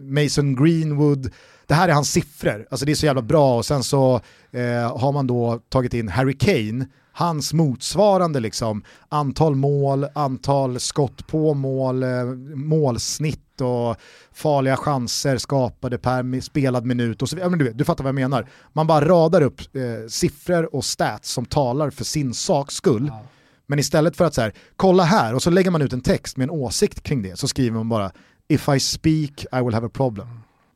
Mason Greenwood, det här är hans siffror, alltså det är så jävla bra. Och sen så eh, har man då tagit in Harry Kane, hans motsvarande liksom antal mål, antal skott på mål, eh, och farliga chanser skapade per spelad minut och så ja, men du, du fattar vad jag menar. Man bara radar upp eh, siffror och stats som talar för sin saks skull. Ja. Men istället för att så här, kolla här och så lägger man ut en text med en åsikt kring det så skriver man bara if I speak I will have a problem.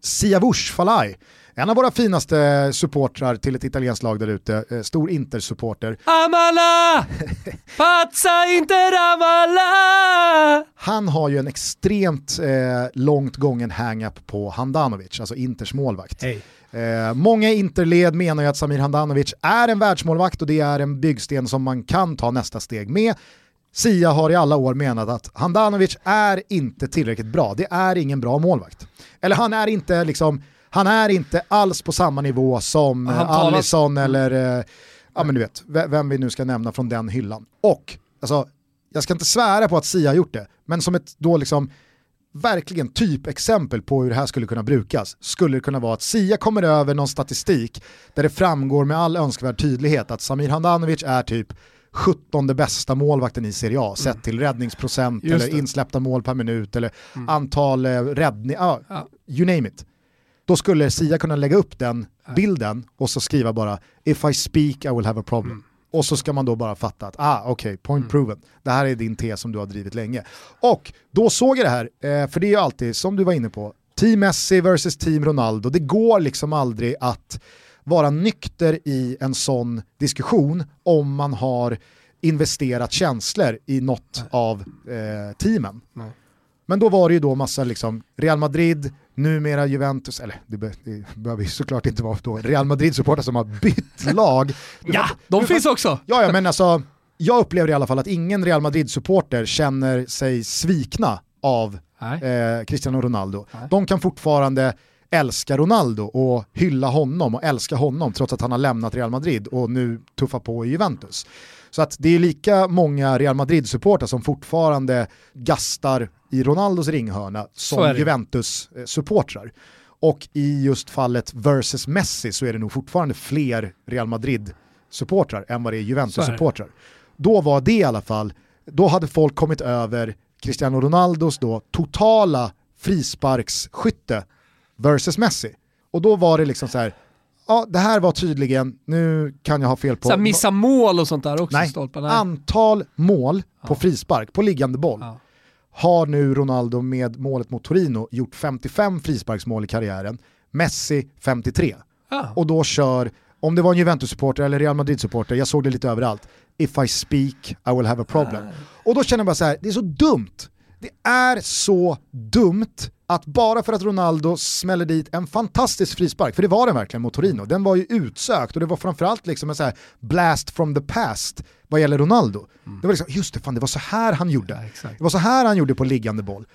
Siavush Falai, en av våra finaste supportrar till ett italienskt lag där ute, eh, stor Inter-supporter. Amala! *laughs* Pazza Inter Amala! Han har ju en extremt eh, långt gången hang-up på Handanovic, alltså Inters målvakt. Hey. Eh, många Interled menar ju att Samir Handanovic är en världsmålvakt och det är en byggsten som man kan ta nästa steg med. Sia har i alla år menat att Handanovic är inte tillräckligt bra, det är ingen bra målvakt. Eller han är inte liksom, han är inte alls på samma nivå som eh, Alisson eller, eh, ja men du vet, vem vi nu ska nämna från den hyllan. Och, alltså, jag ska inte svära på att Sia har gjort det, men som ett då liksom verkligen typexempel på hur det här skulle kunna brukas skulle det kunna vara att Sia kommer över någon statistik där det framgår med all önskvärd tydlighet att Samir Handanovic är typ 17 bästa målvakten i Serie A mm. sett till räddningsprocent eller insläppta mål per minut eller mm. antal eh, räddningar, ah, ja. you name it. Då skulle Sia kunna lägga upp den bilden och så skriva bara if I speak I will have a problem. Mm. Och så ska man då bara fatta att, ah okej, okay, point mm. proven. Det här är din tes som du har drivit länge. Och då såg jag det här, eh, för det är ju alltid, som du var inne på, Team Messi versus Team Ronaldo. Det går liksom aldrig att vara nykter i en sån diskussion om man har investerat känslor i något Nej. av eh, teamen. Nej. Men då var det ju då massa liksom Real Madrid, numera Juventus, eller det, be, det behöver ju såklart inte vara då Real Madrid-supportrar som har bytt *laughs* lag. ja, de finns också! Ja, ja, men alltså jag upplever i alla fall att ingen Real Madrid-supporter känner sig svikna av eh, Cristiano Ronaldo. Nej. De kan fortfarande älska Ronaldo och hylla honom och älska honom trots att han har lämnat Real Madrid och nu tuffar på i Juventus. Så att det är lika många Real Madrid-supportrar som fortfarande gastar i Ronaldos ringhörna som Juventus-supportrar. Och i just fallet versus Messi så är det nog fortfarande fler Real Madrid-supportrar än vad det är Juventus-supportrar. Då var det i alla fall, då hade folk kommit över Cristiano Ronaldos då totala frisparksskytte versus Messi. Och då var det liksom så här, ja det här var tydligen, nu kan jag ha fel på... Så missa mål och sånt där också? Nej, stolpen, nej. antal mål på frispark, på liggande boll. Ja. Har nu Ronaldo med målet mot Torino gjort 55 frisparksmål i karriären, Messi 53. Ja. Och då kör, om det var en Juventus-supporter eller Real Madrid-supporter, jag såg det lite överallt, if I speak I will have a problem. Och då känner jag bara så här, det är så dumt. Det är så dumt att bara för att Ronaldo smäller dit en fantastisk frispark, för det var den verkligen mot Torino, den var ju utsökt och det var framförallt liksom en så här blast from the past vad gäller Ronaldo. Mm. Det var liksom, just det, fan, det var så här han gjorde. Ja, det var så här han gjorde på liggande boll.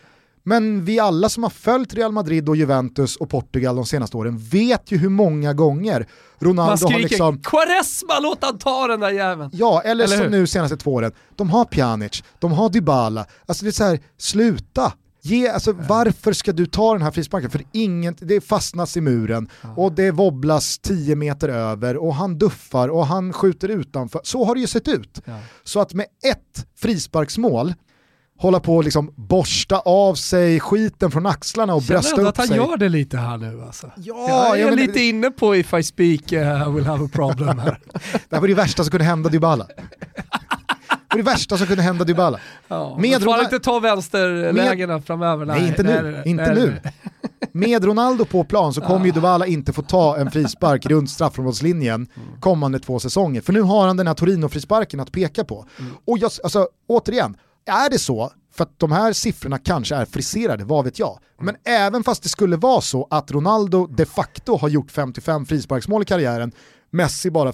Men vi alla som har följt Real Madrid och Juventus och Portugal de senaste åren vet ju hur många gånger Ronaldo Man skriker, har liksom... Quaresma, låt han ta den där jäveln! Ja, eller, eller som hur? nu senaste två åren, de har Pjanic, de har Dybala, alltså det är så här, sluta! Ge, alltså, varför ska du ta den här frisparken? För ingen, det fastnas i muren och det wobblas 10 meter över och han duffar och han skjuter utanför. Så har det ju sett ut. Så att med ett frisparksmål hålla på och liksom borsta av sig skiten från axlarna och Känner brösta upp att han sig. gör det lite här nu alltså. Ja, jag är jag men- lite inne på if I speak uh, I will have a problem här. *laughs* Det här var det värsta som kunde hända Dybala. *laughs* Det var det värsta som kunde hända Dybala. Ja, Med men får han Ronald- inte ta vänsterlägena framöver? Nej, inte nu. nej, inte nej, nu. Med Ronaldo på plan så kommer ju Dybala inte få ta en frispark runt straffområdeslinjen kommande två säsonger. För nu har han den här Torino-frisparken att peka på. Och jag, alltså, återigen, är det så, för att de här siffrorna kanske är friserade, vad vet jag. Men även fast det skulle vara så att Ronaldo de facto har gjort 55 frisparksmål i karriären, Messi bara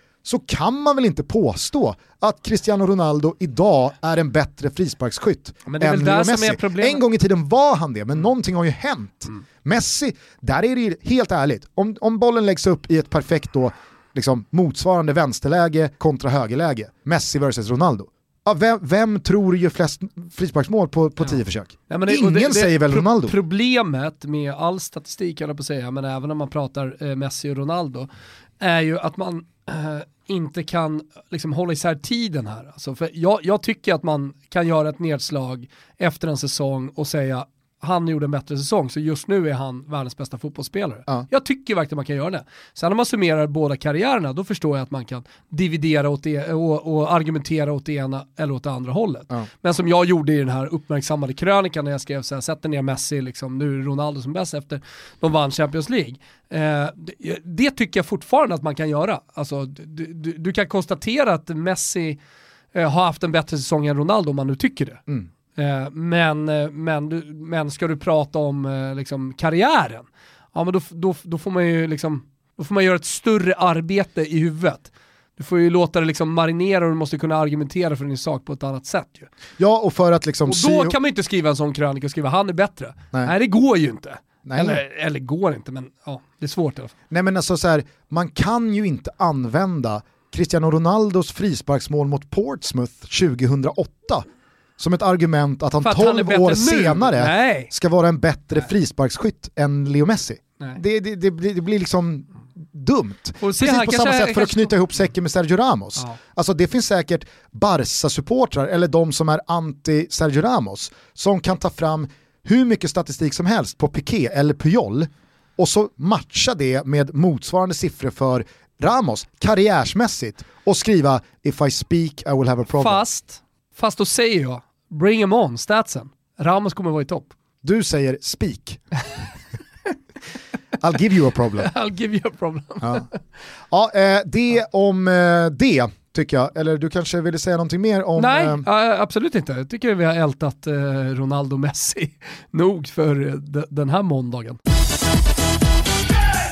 så kan man väl inte påstå att Cristiano Ronaldo idag är en bättre frisparksskytt Men det är än Leo Messi. En gång i tiden var han det, men någonting har ju hänt. Mm. Messi, där är det ju helt ärligt, om, om bollen läggs upp i ett perfekt då, liksom, motsvarande vänsterläge kontra högerläge, Messi versus Ronaldo. Ja, vem, vem tror gör flest frisparksmål på, på tio försök? Ja, det- Ingen det- det- säger väl Ronaldo? Problemet med all statistik, jag på att säga, men även om man pratar eh, Messi och Ronaldo, är ju att man äh, inte kan liksom, hålla isär tiden här. Alltså, för jag, jag tycker att man kan göra ett nedslag efter en säsong och säga han gjorde en bättre säsong, så just nu är han världens bästa fotbollsspelare. Ja. Jag tycker verkligen man kan göra det. Sen när man summerar båda karriärerna, då förstår jag att man kan dividera åt det, och, och argumentera åt det ena eller åt det andra hållet. Ja. Men som jag gjorde i den här uppmärksammade krönikan när jag skrev så här, sätter ner Messi, liksom, nu är Ronaldo som bäst efter de vann Champions League. Eh, det, det tycker jag fortfarande att man kan göra. Alltså, du, du, du kan konstatera att Messi eh, har haft en bättre säsong än Ronaldo om man nu tycker det. Mm. Eh, men, eh, men, men ska du prata om eh, liksom, karriären, ja men då, då, då får man ju liksom, då får man göra ett större arbete i huvudet. Du får ju låta det liksom marinera och du måste kunna argumentera för din sak på ett annat sätt ju. Ja, och för att liksom Och då kan man ju inte skriva en sån krönika och skriva han är bättre. Nej. Nej, det går ju inte. Nej. Eller, eller går inte, men ja, det är svårt i alla fall. Nej men alltså så här, man kan ju inte använda Cristiano Ronaldos frisparksmål mot Portsmouth 2008 som ett argument att han att han är 12 bättre år nu. senare Nej. ska vara en bättre frisparksskytt än Leo Messi. Nej. Det, det, det, blir, det blir liksom dumt. Precis han på samma sätt för att knyta ihop säcken med Sergio Ramos. Ja. Alltså det finns säkert Barca-supportrar eller de som är anti-Sergio Ramos som kan ta fram hur mycket statistik som helst på Piqué eller Puyol och så matcha det med motsvarande siffror för Ramos karriärsmässigt och skriva “If I speak I will have a problem”. Fast, fast då säger jag, bring em on, statsen. Ramos kommer vara i topp. Du säger “speak”. I'll give you a problem. *laughs* I'll give you a problem. Ja, ja eh, det om eh, det tycker jag. Eller du kanske ville säga någonting mer om... Nej, eh, absolut inte. Jag tycker vi har ältat eh, Ronaldo Messi *laughs* nog för eh, de- den här måndagen.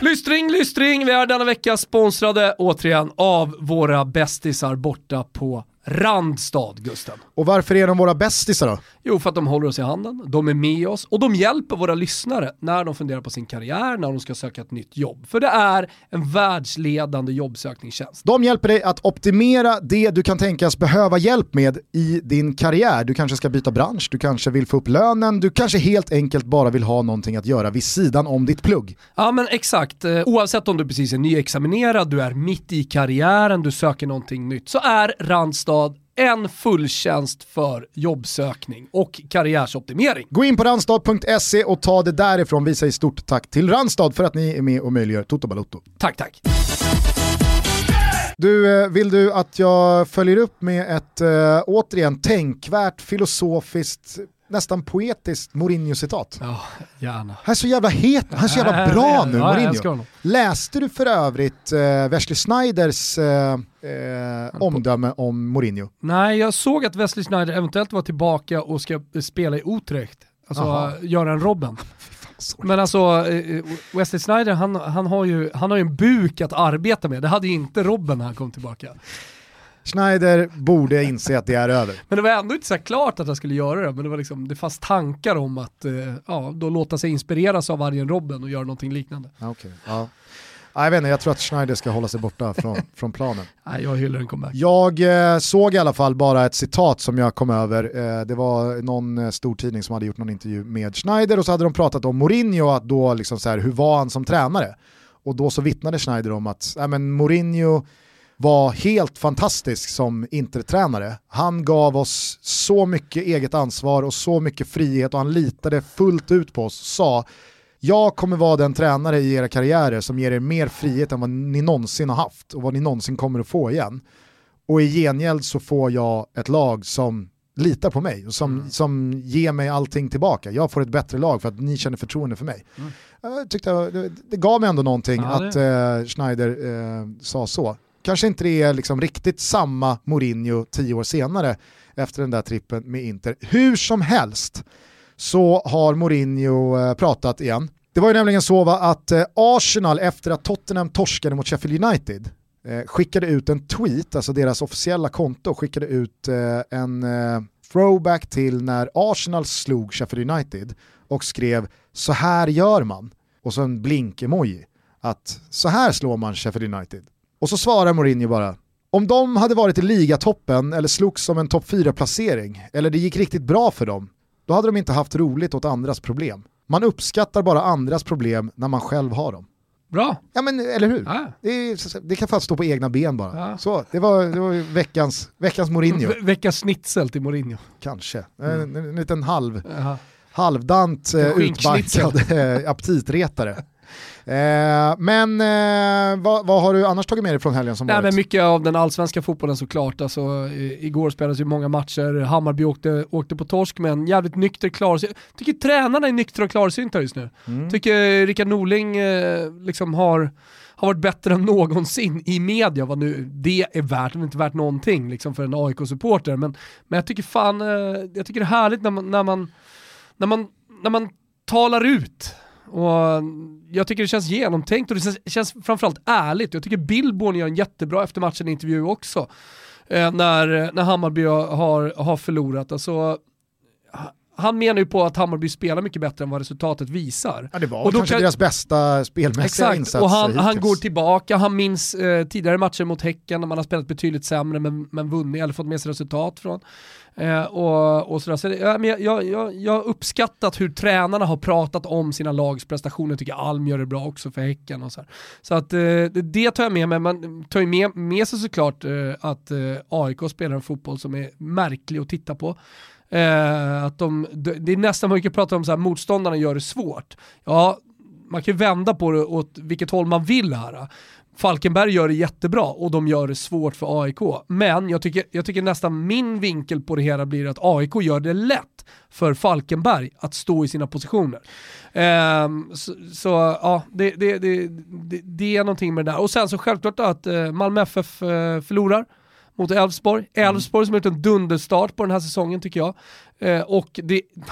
Lystring, lystring, vi är denna vecka sponsrade återigen av våra bästisar borta på Randstad, Gusten. Och varför är de våra bästisar då? Jo, för att de håller oss i handen, de är med oss och de hjälper våra lyssnare när de funderar på sin karriär, när de ska söka ett nytt jobb. För det är en världsledande jobbsökningstjänst. De hjälper dig att optimera det du kan tänkas behöva hjälp med i din karriär. Du kanske ska byta bransch, du kanske vill få upp lönen, du kanske helt enkelt bara vill ha någonting att göra vid sidan om ditt plugg. Ja men exakt, Eh, oavsett om du precis är nyexaminerad, du är mitt i karriären, du söker någonting nytt, så är Randstad en fulltjänst för jobbsökning och karriärsoptimering. Gå in på randstad.se och ta det därifrån. Vi säger stort tack till Randstad för att ni är med och möjliggör Toto Balotto. Tack, tack. Du, eh, vill du att jag följer upp med ett äh, återigen tänkvärt, filosofiskt, nästan poetiskt Mourinho-citat? Ja, gärna. Han är så jävla het, han är så jävla bra nu, Mourinho. Läste du för övrigt äh, Wesley Snyders äh, äh, omdöme om Mourinho? Nej, jag såg att Wesley Sneijder eventuellt var tillbaka och ska spela i Utrecht. Alltså Aha. göra en Robben. *laughs* sorry. Men alltså, eh, Wesley Sneijder han, han, har ju, han har ju en buk att arbeta med. Det hade ju inte Robben när han kom tillbaka. Schneider borde inse att det är över. *laughs* Men det var ändå inte så klart att han skulle göra det, men det, var liksom, det fanns tankar om att eh, ja, då låta sig inspireras av Arjen Robben och göra någonting liknande. Okej. Ja. Ja, jag vet inte, jag tror att Schneider ska hålla sig borta från, *laughs* från planen. Nej, jag hyllar en comeback. Jag eh, såg i alla fall bara ett citat som jag kom över. Eh, det var någon eh, stor tidning som hade gjort någon intervju med Schneider och så hade de pratat om Mourinho, att då liksom så här, hur var han som tränare? Och då så vittnade Schneider om att äh, men Mourinho var helt fantastisk som intertränare. Han gav oss så mycket eget ansvar och så mycket frihet och han litade fullt ut på oss. Sa, jag kommer vara den tränare i era karriärer som ger er mer frihet än vad ni någonsin har haft och vad ni någonsin kommer att få igen. Och i gengäld så får jag ett lag som litar på mig och som, som ger mig allting tillbaka. Jag får ett bättre lag för att ni känner förtroende för mig. Jag tyckte det, det gav mig ändå någonting Ja, att eh, Schneider eh, sa så. Kanske inte det är liksom riktigt samma Mourinho tio år senare efter den där trippen med Inter. Hur som helst så har Mourinho eh, pratat igen. Det var ju nämligen så va, att eh, Arsenal efter att Tottenham torskade mot Sheffield United eh, skickade ut en tweet, alltså deras officiella konto skickade ut en throwback till när Arsenal slog Sheffield United och skrev så här gör man och så en blink-emoji att så här slår man Sheffield United. Och så svarar Mourinho bara om de hade varit i ligatoppen eller slogs om en topp 4-placering eller det gick riktigt bra för dem, då hade de inte haft roligt åt andras problem. Man uppskattar bara andras problem när man själv har dem. Bra. Ja men eller hur? Ja. Det, är, det kan fan stå på egna ben bara. Ja. Så, det var, det var veckans, veckans Mourinho, Ve- Veckans schnitzel till Mourinho. kanske. En, en, en liten halv, halvdant eh, eh, *laughs* aptitretare. Eh, men eh, vad, vad har du annars tagit med dig från helgen som Nej, varit? men mycket av den allsvenska fotbollen såklart. Alltså, i, igår spelades ju många matcher, Hammarby åkte, åkte på torsk med en jävligt nykter klarsynt. Tycker tränarna är nyktra och klarsynta just nu. Mm. Tycker Rickard Norling eh, liksom har, har varit bättre än någonsin i media, vad nu det är värt. Det är inte värt någonting liksom, för en AIK-supporter. Men, men jag tycker fan, eh, jag tycker det är härligt när man, när man, när man, när man talar ut. Och jag tycker det känns genomtänkt och det känns, känns framförallt ärligt. Jag tycker Billborn gör en jättebra efter matchen intervju också. Eh, när, när Hammarby har, har förlorat. Alltså, han menar ju på att Hammarby spelar mycket bättre än vad resultatet visar. Ja, det var Och då kanske kan- deras bästa spelmässiga Exakt, insats och han, han går tillbaka, han minns eh, tidigare matcher mot Häcken när man har spelat betydligt sämre men, men vunnit eller fått med sig resultat från. Eh, och, och sådär. Så ja, men jag, jag, jag, har uppskattat hur tränarna har pratat om sina lags prestationer, tycker Alm gör det bra också för Häcken. Och så, här. så att, eh, det, det tar jag med mig, man tar ju med, med sig såklart eh, att eh, AIK spelar en fotboll som är märklig att titta på. Eh, att de, det är nästan, mycket kan prata om så här, motståndarna gör det svårt. Ja, man kan ju vända på det åt vilket håll man vill här. Falkenberg gör det jättebra och de gör det svårt för AIK. Men jag tycker, jag tycker nästan min vinkel på det hela blir att AIK gör det lätt för Falkenberg att stå i sina positioner. Ehm, um, så, så ja, det, det, det, det, det är någonting med det där. Och sen så självklart att eh, Malmö FF eh, förlorar mot Elfsborg. Elfsborg som har gjort en dunderstart på den här säsongen tycker jag. Eh, och det, jag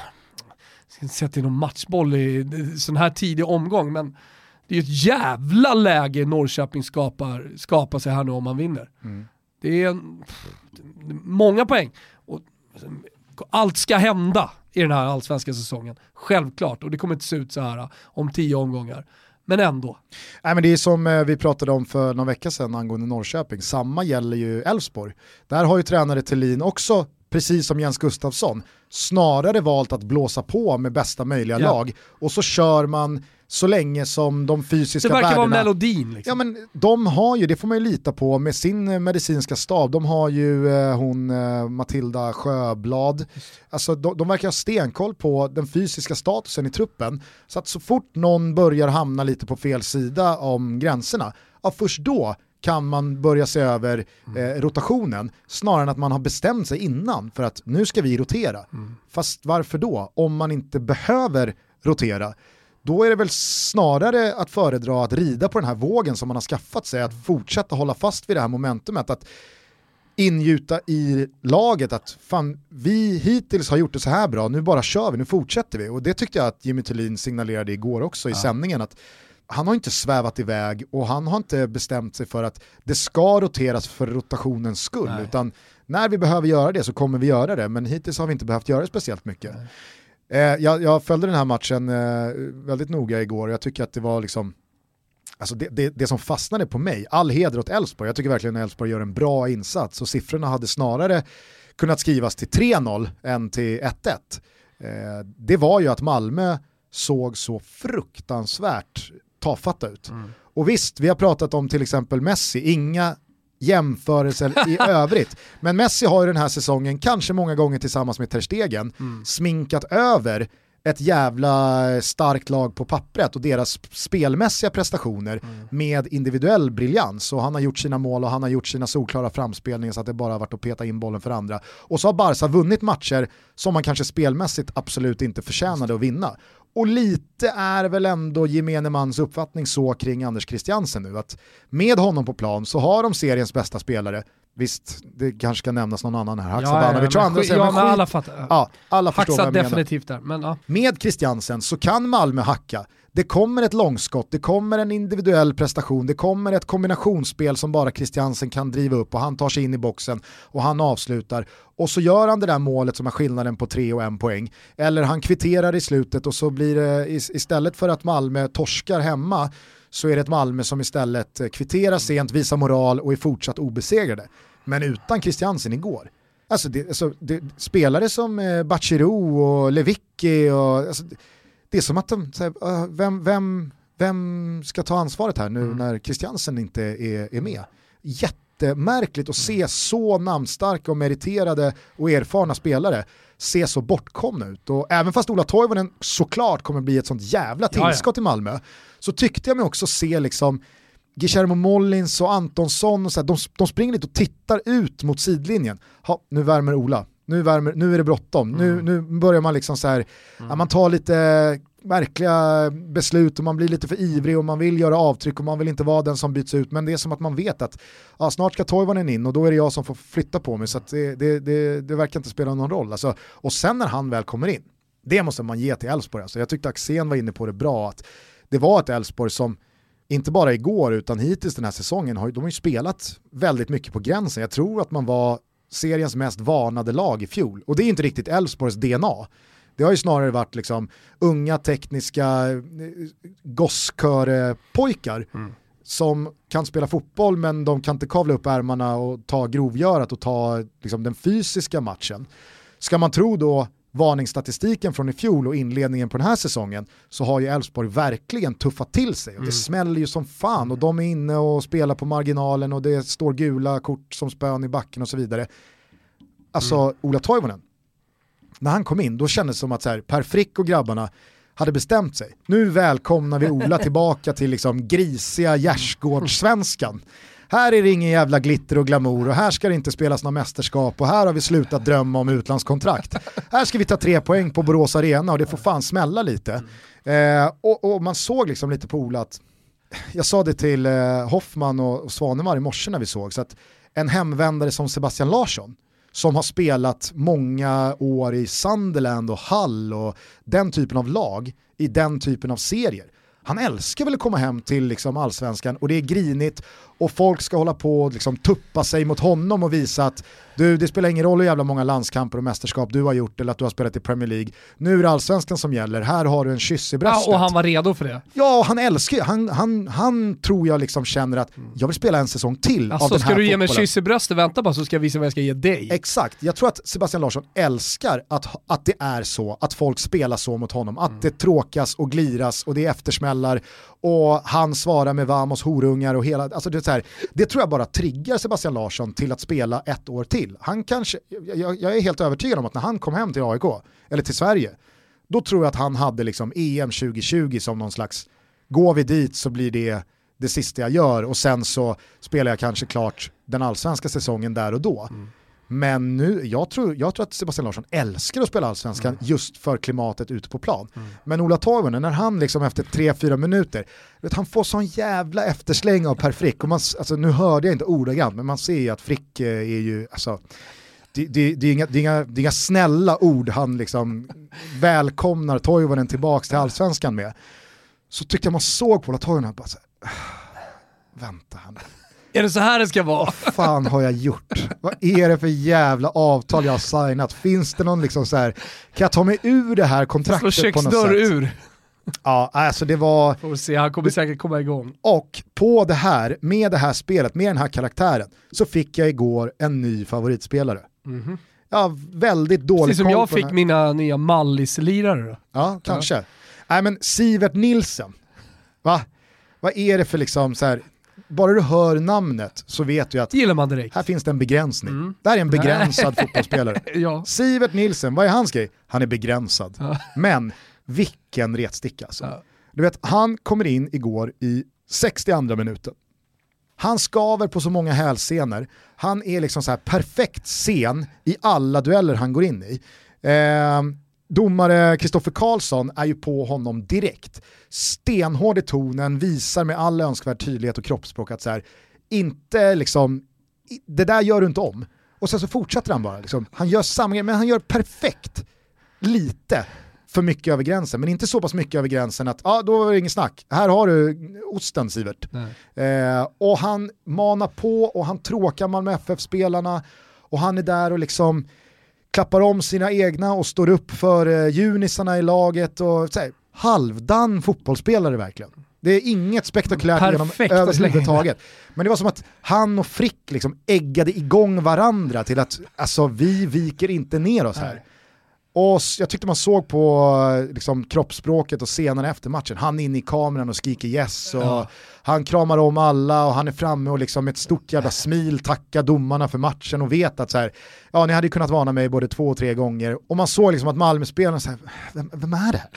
ska inte säga att det är någon matchboll i sån här tidig omgång, men det är ju ett jävla läge Norrköping skapar, skapar sig här nu om man vinner. Det är en, många poäng. Och, allt ska hända i den här allsvenska säsongen, självklart. Och det kommer inte se ut så här om tio omgångar. Men ändå. Nej, men det är som eh, vi pratade om för någon vecka sedan angående Norrköping, samma gäller ju Elfsborg. Där har ju tränare Thelin också, precis som Jens Gustafsson, snarare valt att blåsa på med bästa möjliga Ja. lag och så kör man så länge som de fysiska Det verkar värdena... vara melodin. Liksom. Ja men de har ju, det får man ju lita på med sin eh, medicinska stab, de har ju eh, hon eh, Matilda Sjöblad, alltså de, de verkar ha stenkoll på den fysiska statusen i truppen, så att så fort någon börjar hamna lite på fel sida om gränserna, ja först då kan man börja se över eh, rotationen snarare än att man har bestämt sig innan för att nu ska vi rotera. Fast varför då? Om man inte behöver rotera då är det väl snarare att föredra att rida på den här vågen som man har skaffat sig, att fortsätta hålla fast vid det här momentumet, att ingjuta i laget att fan, vi hittills har gjort det så här bra, nu bara kör vi, nu fortsätter vi. Och det tyckte jag att Jimmy Thulin signalerade igår också i ja. sändningen, att han har inte svävat iväg och han har inte bestämt sig för att det ska roteras för rotationens skull, Nej. utan när vi behöver göra det så kommer vi göra det, men hittills har vi inte behövt göra det speciellt mycket. Eh, jag, jag, följde den här matchen eh, väldigt noga igår och jag tycker att det var liksom Alltså det, det, det, som fastnade på mig, all heder åt Elfsborg, jag tycker verkligen att Elfsborg gör en bra insats och siffrorna hade snarare kunnat skrivas till 3-0 än till 1-1. Eh, det var ju att Malmö såg så fruktansvärt tafatta ut. Mm. Och visst, vi har pratat om till exempel Messi, inga jämförelser i *laughs* övrigt. Men Messi har ju den här säsongen, kanske många gånger tillsammans med Ter Stegen, mm. sminkat över ett jävla starkt lag på pappret och deras spelmässiga prestationer mm. med individuell briljans. Och han har gjort sina mål och han har gjort sina solklara framspelningar så att det bara har varit att peta in bollen för andra. Och så har Barca vunnit matcher som man kanske spelmässigt absolut inte förtjänade att vinna. Och lite är väl ändå gemene mans uppfattning så kring Anders Christiansen nu, att med honom på plan så har de seriens bästa spelare, Visst, det kanske ska nämnas någon annan här. Haksabanovic ja, ja, andra. Ja, men, men alla fattar. Ja, alla förstår vad jag definitivt där. Men, ja. Med Christiansen så kan Malmö hacka. Det kommer ett långskott, det kommer en individuell prestation, det kommer ett kombinationsspel som bara Christiansen kan driva upp och han tar sig in i boxen och han avslutar. Och så gör han det där målet som är skillnaden på tre och en poäng. Eller han kvitterar i slutet och så blir det istället för att Malmö torskar hemma så är det ett Malmö som istället kvitterar sent, visar moral och är fortsatt obesegrade. Men utan Christiansen igår, alltså, det, alltså det, spelare som eh, Bachirou och Lewicki och alltså, det är som att de, här, vem, vem, vem ska ta ansvaret här nu mm. när Christiansen inte är, är med? Jättemärkligt att se så namnstarka och meriterade och erfarna spelare se så bortkomna ut. Och även fast Ola Toivonen såklart kommer bli ett sånt jävla tillskott i Malmö, så tyckte jag mig också se liksom Guillermo Mollins och Antonsson, och så här, de, de springer lite och tittar ut mot sidlinjen. Ha, nu värmer Ola, nu, värmer, nu är det bråttom, mm. nu, nu börjar man liksom så här, mm. ja, man tar lite märkliga beslut och man blir lite för ivrig och man vill göra avtryck och man vill inte vara den som byts ut men det är som att man vet att ja, snart ska Toivonen in och då är det jag som får flytta på mig så det, det, det, det, verkar inte spela någon roll. Alltså, och sen när han väl kommer in, det måste man ge till Elfsborg. Alltså, jag tyckte Axén var inne på det bra, att det var ett Elfsborg som inte bara igår utan hittills den här säsongen, har, de har ju spelat väldigt mycket på gränsen. Jag tror att man var seriens mest varnade lag i fjol. Och det är inte riktigt Elfsborgs DNA. Det har ju snarare varit liksom unga tekniska eh, gosskörepojkar mm. som kan spela fotboll men de kan inte kavla upp ärmarna och ta grovgörat och ta liksom, den fysiska matchen. Ska man tro då varningsstatistiken från i fjol och inledningen på den här säsongen så har ju Elfsborg verkligen tuffat till sig och det mm. smäller ju som fan och de är inne och spelar på marginalen och det står gula kort som spön i backen och så vidare. Alltså mm. Ola Toivonen, när han kom in då kändes det som att så här, Per Frick och grabbarna hade bestämt sig. Nu välkomnar vi Ola *laughs* tillbaka till liksom grisiga gärdsgårdssvenskan. Här är det ingen jävla glitter och glamour och här ska det inte spelas några mästerskap och här har vi slutat drömma om utlandskontrakt. här ska vi ta tre poäng på Borås Arena och det får fan smälla lite. Eh, och, och, man såg liksom lite på Ola att, jag sa det till eh, Hoffman och, och Svanemar i morse när vi såg, så att en hemvändare som Sebastian Larsson, som har spelat många år i Sunderland och Hall och den typen av lag i den typen av serier. Han älskar väl att komma hem till liksom allsvenskan och det är grinigt och folk ska hålla på och liksom tuppa sig mot honom och visa att du, det spelar ingen roll hur jävla många landskamper och mästerskap du har gjort eller att du har spelat i Premier League. Nu är det allsvenskan som gäller, här har du en kyss i bröstet. Ja, och han var redo för det. Ja, han älskar han, han, han tror jag liksom känner att jag vill spela en säsong till Alltså av den ska här du ge mig fotbollen. kyss i bröstet, vänta bara så ska jag visa vad jag ska ge dig. Exakt, jag tror att Sebastian Larsson älskar att, att det är så, att folk spelar så mot honom, att det tråkas och gliras och det är eftersmällar och han svarar med vamos, horungar och hela, alltså det, är så här, det tror jag bara triggar Sebastian Larsson till att spela ett år till. Han kanske, jag, jag är helt övertygad om att när han kom hem till AIK, eller till Sverige, då tror jag att han hade liksom EM 2020 som någon slags, går vi dit så blir det det sista jag gör och sen så spelar jag kanske klart den allsvenska säsongen där och då. Mm. Men nu, jag tror, jag tror att Sebastian Larsson älskar att spela allsvenskan just för klimatet ute på plan. Men Ola Toivonen, när han liksom efter 3-4 minuter, vet, han får sån jävla eftersläng av Per Frick. Och man, alltså, nu hörde jag inte ordagrant, men man ser ju att Frick eh, är ju, alltså, det, det, det, är inga, det, är inga, det är inga snälla ord han liksom *laughs* välkomnar Toivonen tillbaka till allsvenskan med. Så tyckte jag man såg på Ola Toivonen, bara så här, vänta här nu Är det så här det ska vara? vad fan har jag gjort? Vad är det för jävla avtal jag har signat? Finns det någon liksom så här, kan jag ta mig ur det här Slå kontraktet på något köksdörr sätt? ur. Ja, alltså det var, Får se, han kommer säkert komma igång. och på det här, med det här spelet, med den här karaktären, så fick jag igår en ny favoritspelare. Jag har väldigt dålig Precis som jag fick mina nya Mallis-lirare då. Ja, kanske. Nej men Sivert Nilsen, va? Vad är det för liksom så här, bara du hör namnet så vet du att gillar man direkt. här finns det en begränsning. Det här är en begränsad *laughs* fotbollsspelare. Ja. Sivert Nilsen, vad är hans grej? Han är begränsad. Ja. Men vilken retsticka alltså. Ja. Du vet, han kommer in igår i 62 minuten. Han skaver på så många hälsenor. Han är liksom så här perfekt sen i alla dueller han går in i. Eh, domare Kristoffer Karlsson är ju på honom direkt. Stenhård i tonen, visar med all önskvärd tydlighet och kroppsspråk att så här, inte liksom, det där gör du inte om. Och sen så fortsätter han bara. Liksom. Han gör samma grej, men han gör perfekt lite för mycket över gränsen, men inte så pass mycket över gränsen att ja, då var det ingen snack. Här har du osten Sivert. Eh, och han manar på och han tråkar Malmö FF-spelarna och han är där och liksom klappar om sina egna och står upp för eh, junisarna i laget och så här, halvdan fotbollsspelare verkligen. Det är inget spektakulärt genom Perfekt överhuvudtaget. Men det var som att han och Frick liksom äggade igång varandra till att alltså, vi viker inte ner oss här. Och jag tyckte man såg på liksom, kroppsspråket och scenerna efter matchen. Han är inne i kameran och skriker yes och han kramar om alla och han är framme och liksom med ett stort jävla smil tackar domarna för matchen och vet att så här, ja ni hade ju kunnat varna mig både två och tre gånger. Och man såg liksom att Malmö-spelarna så här, vem, vem är det här?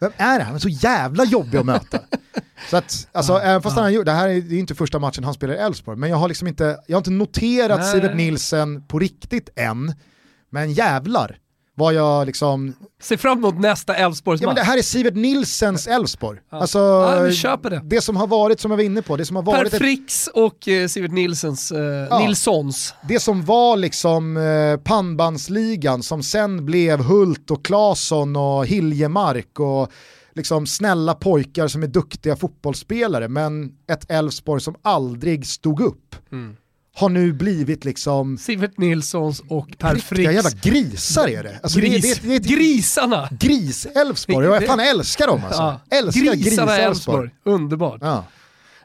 Vem är det här? Han är så jävla jobbig att möta. *laughs* Så att, alltså, även fast han har gjort, det här är är inte första matchen han spelar i Elfsborg, men jag har liksom inte, jag har inte noterat Nej. Sivert Nilsen på riktigt än. Men jävlar vad jag liksom, Se fram emot nästa ja men Elfsborgsmatch. det här är Sivert Nilsens Elfsborg. Alltså, Ja, vi köper det. det som har varit, som jag var inne på, det som har Per varit, ett, Fricks och eh, Sivert Nilsens, eh, Nilssons. det som var liksom eh, pannbandsligan som sen blev Hult och Claesson och Hiljemark och liksom snälla pojkar som är duktiga fotbollsspelare men ett Elfsborg som aldrig stod upp har nu blivit liksom Sivert Nilssons och Per riktiga jävla grisar är det. Alltså Gris, det, det, det ett Grisarna! gris-Elfsborg jag fan älskar dem alltså. Ja. Älskar Grisarna. Elfsborg, underbart. Ja.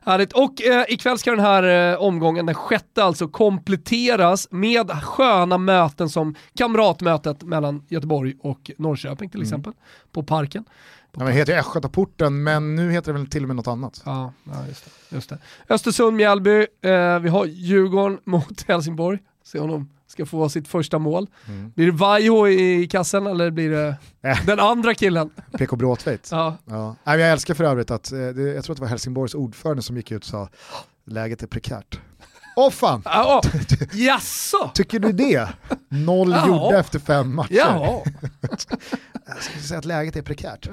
Härligt. Och eh, ikväll ska den här eh, omgången, den sjätte alltså, kompletteras med sköna möten som kamratmötet mellan Göteborg och Norrköping till exempel, på Parken. Ja, men heter ju Östgötaporten men nu heter det väl till och med något annat. Ja, ja just, det, just det. Östersund, Mjällby, eh, vi har Djurgården *laughs* mot Helsingborg. Se om de ska få sitt första mål. Blir det Vaiho i kassen eller blir det Äh. den andra killen? *laughs* PK Bråtveit. Ja. Ja. Jag älskar för övrigt att, eh, jag tror att det var Helsingborgs ordförande som gick ut och sa läget är prekärt. Åh fan, Ja, *laughs* jaså? tycker du det? Noll Ja. gjorda efter fem matcher. Ja. *laughs* Jag skulle säga att läget är prekärt.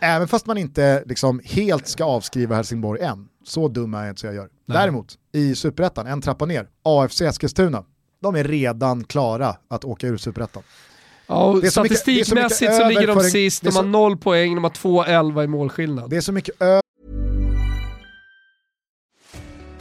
Även fast man inte liksom helt ska avskriva Helsingborg än. Så dum är jag inte så jag gör. Däremot, i Superettan, en trappa ner, AFC Eskilstuna. De är redan klara att åka ur Superettan. Ja, är så så statistikmässigt ligger de sist, de har noll poäng, de har 2-11 i målskillnad. Det är så mycket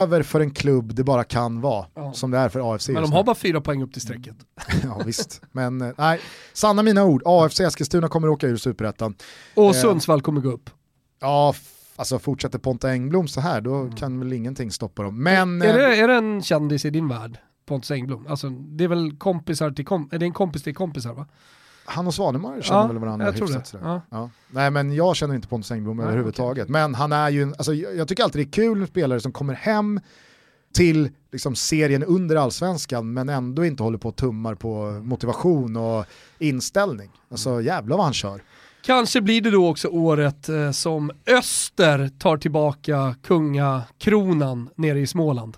Över för en klubb det bara kan vara, Ja. som det är för AFC Men de har bara fyra poäng upp till strecket. *laughs* Ja visst, men eh, nej, sanna mina ord, AFC Eskilstuna kommer åka ur superettan. Och Eh. Sundsvall kommer gå upp. Ja, alltså fortsätter Ponta Engblom så här, då kan väl ingenting stoppa dem. Men... Är eh, det, är det en kändis i din värld? Pontus Engblom? Alltså, det är väl kompisar till kom, är det en kompis till kompisar va? Han och Svanemar känner Ja, väl varandra jag tror hyfsat det. Ja. Ja. Nej men jag känner inte Pontus Engblom Nej, överhuvudtaget. Men han är ju, alltså, jag jag tycker alltid det är kul med spelare som kommer hem till liksom, serien under allsvenskan men ändå inte håller på och tummar på motivation och inställning. Alltså jävlar vad han kör. Kanske blir det då också året eh, som Öster tar tillbaka kungakronan nere i Småland.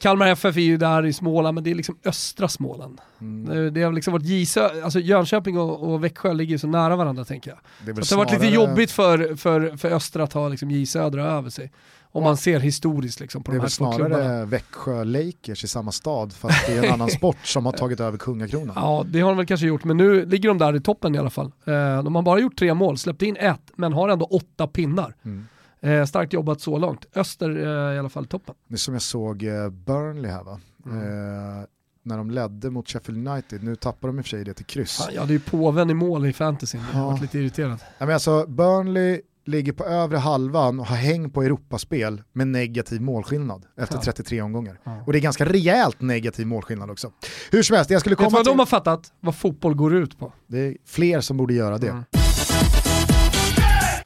Kalmar FF är ju där i Småland, men det är liksom östra Småland. Mm. Det, det har liksom varit Gisö, alltså Jönköping och, och Växjö ligger ju så nära varandra tänker jag. Det, är Så det har varit lite jobbigt för, för, för Östra att ha liksom J Södra över sig. Om man ser historiskt liksom på Det är de här två klubbarna. snarare Växjö Lakers i samma stad fast det är en *laughs* annan sport som har tagit över kungakronan. Ja, det har de väl kanske gjort, men nu ligger de där i toppen i alla fall. Eh, de har bara gjort tre mål, släppt in ett, men har ändå åtta pinnar. Mm. Eh, starkt jobbat så långt. Öster eh, i alla fall toppen. Det är som jag såg eh, Burnley här va? Mm. Eh, när de ledde mot Sheffield United, nu tappar de i och för sig det till kryss. Fan, jag hade ju påven i mål i fantasyn, jag Ja. varit lite irriterad. Nej, men alltså, Burnley ligger på övre halvan och har häng på Europaspel med negativ målskillnad efter Ja. 33 omgångar. Ja. Och det är ganska rejält negativ målskillnad också. Hur som helst, jag skulle Vet komma vad till... de har fattat? Vad fotboll går ut på. Det är fler som borde göra det. Mm.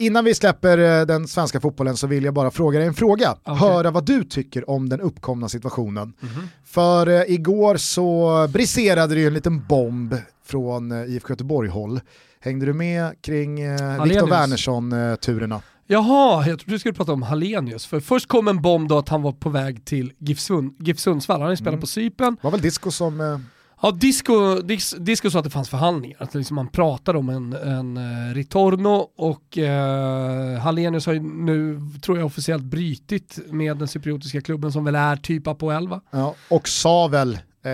Innan vi släpper eh, den svenska fotbollen så vill jag bara fråga dig en fråga. Okej. Höra vad du tycker om den uppkomna situationen. Mhm. För eh, igår så briserade det ju en liten bomb från eh, IFK Göteborg-håll. Hängde du med kring eh, Viktor. Wernersson-turerna? Jaha, jag trodde du skulle prata om Hallenius. För först kom en bomb då att han var på väg till GIF, Sund, GIF Sundsvall. Han har ju spelat Mm. på Cypern. var väl Disco som... Eh, Ja, Disco, dis, disco sa att det fanns förhandlingar, att liksom man pratade om en, en uh, Ritorno och uh, Hallenius har ju nu, tror jag, officiellt brytit med den cypriotiska klubben som väl är typ Apoel va? ja, och sa väl, eh,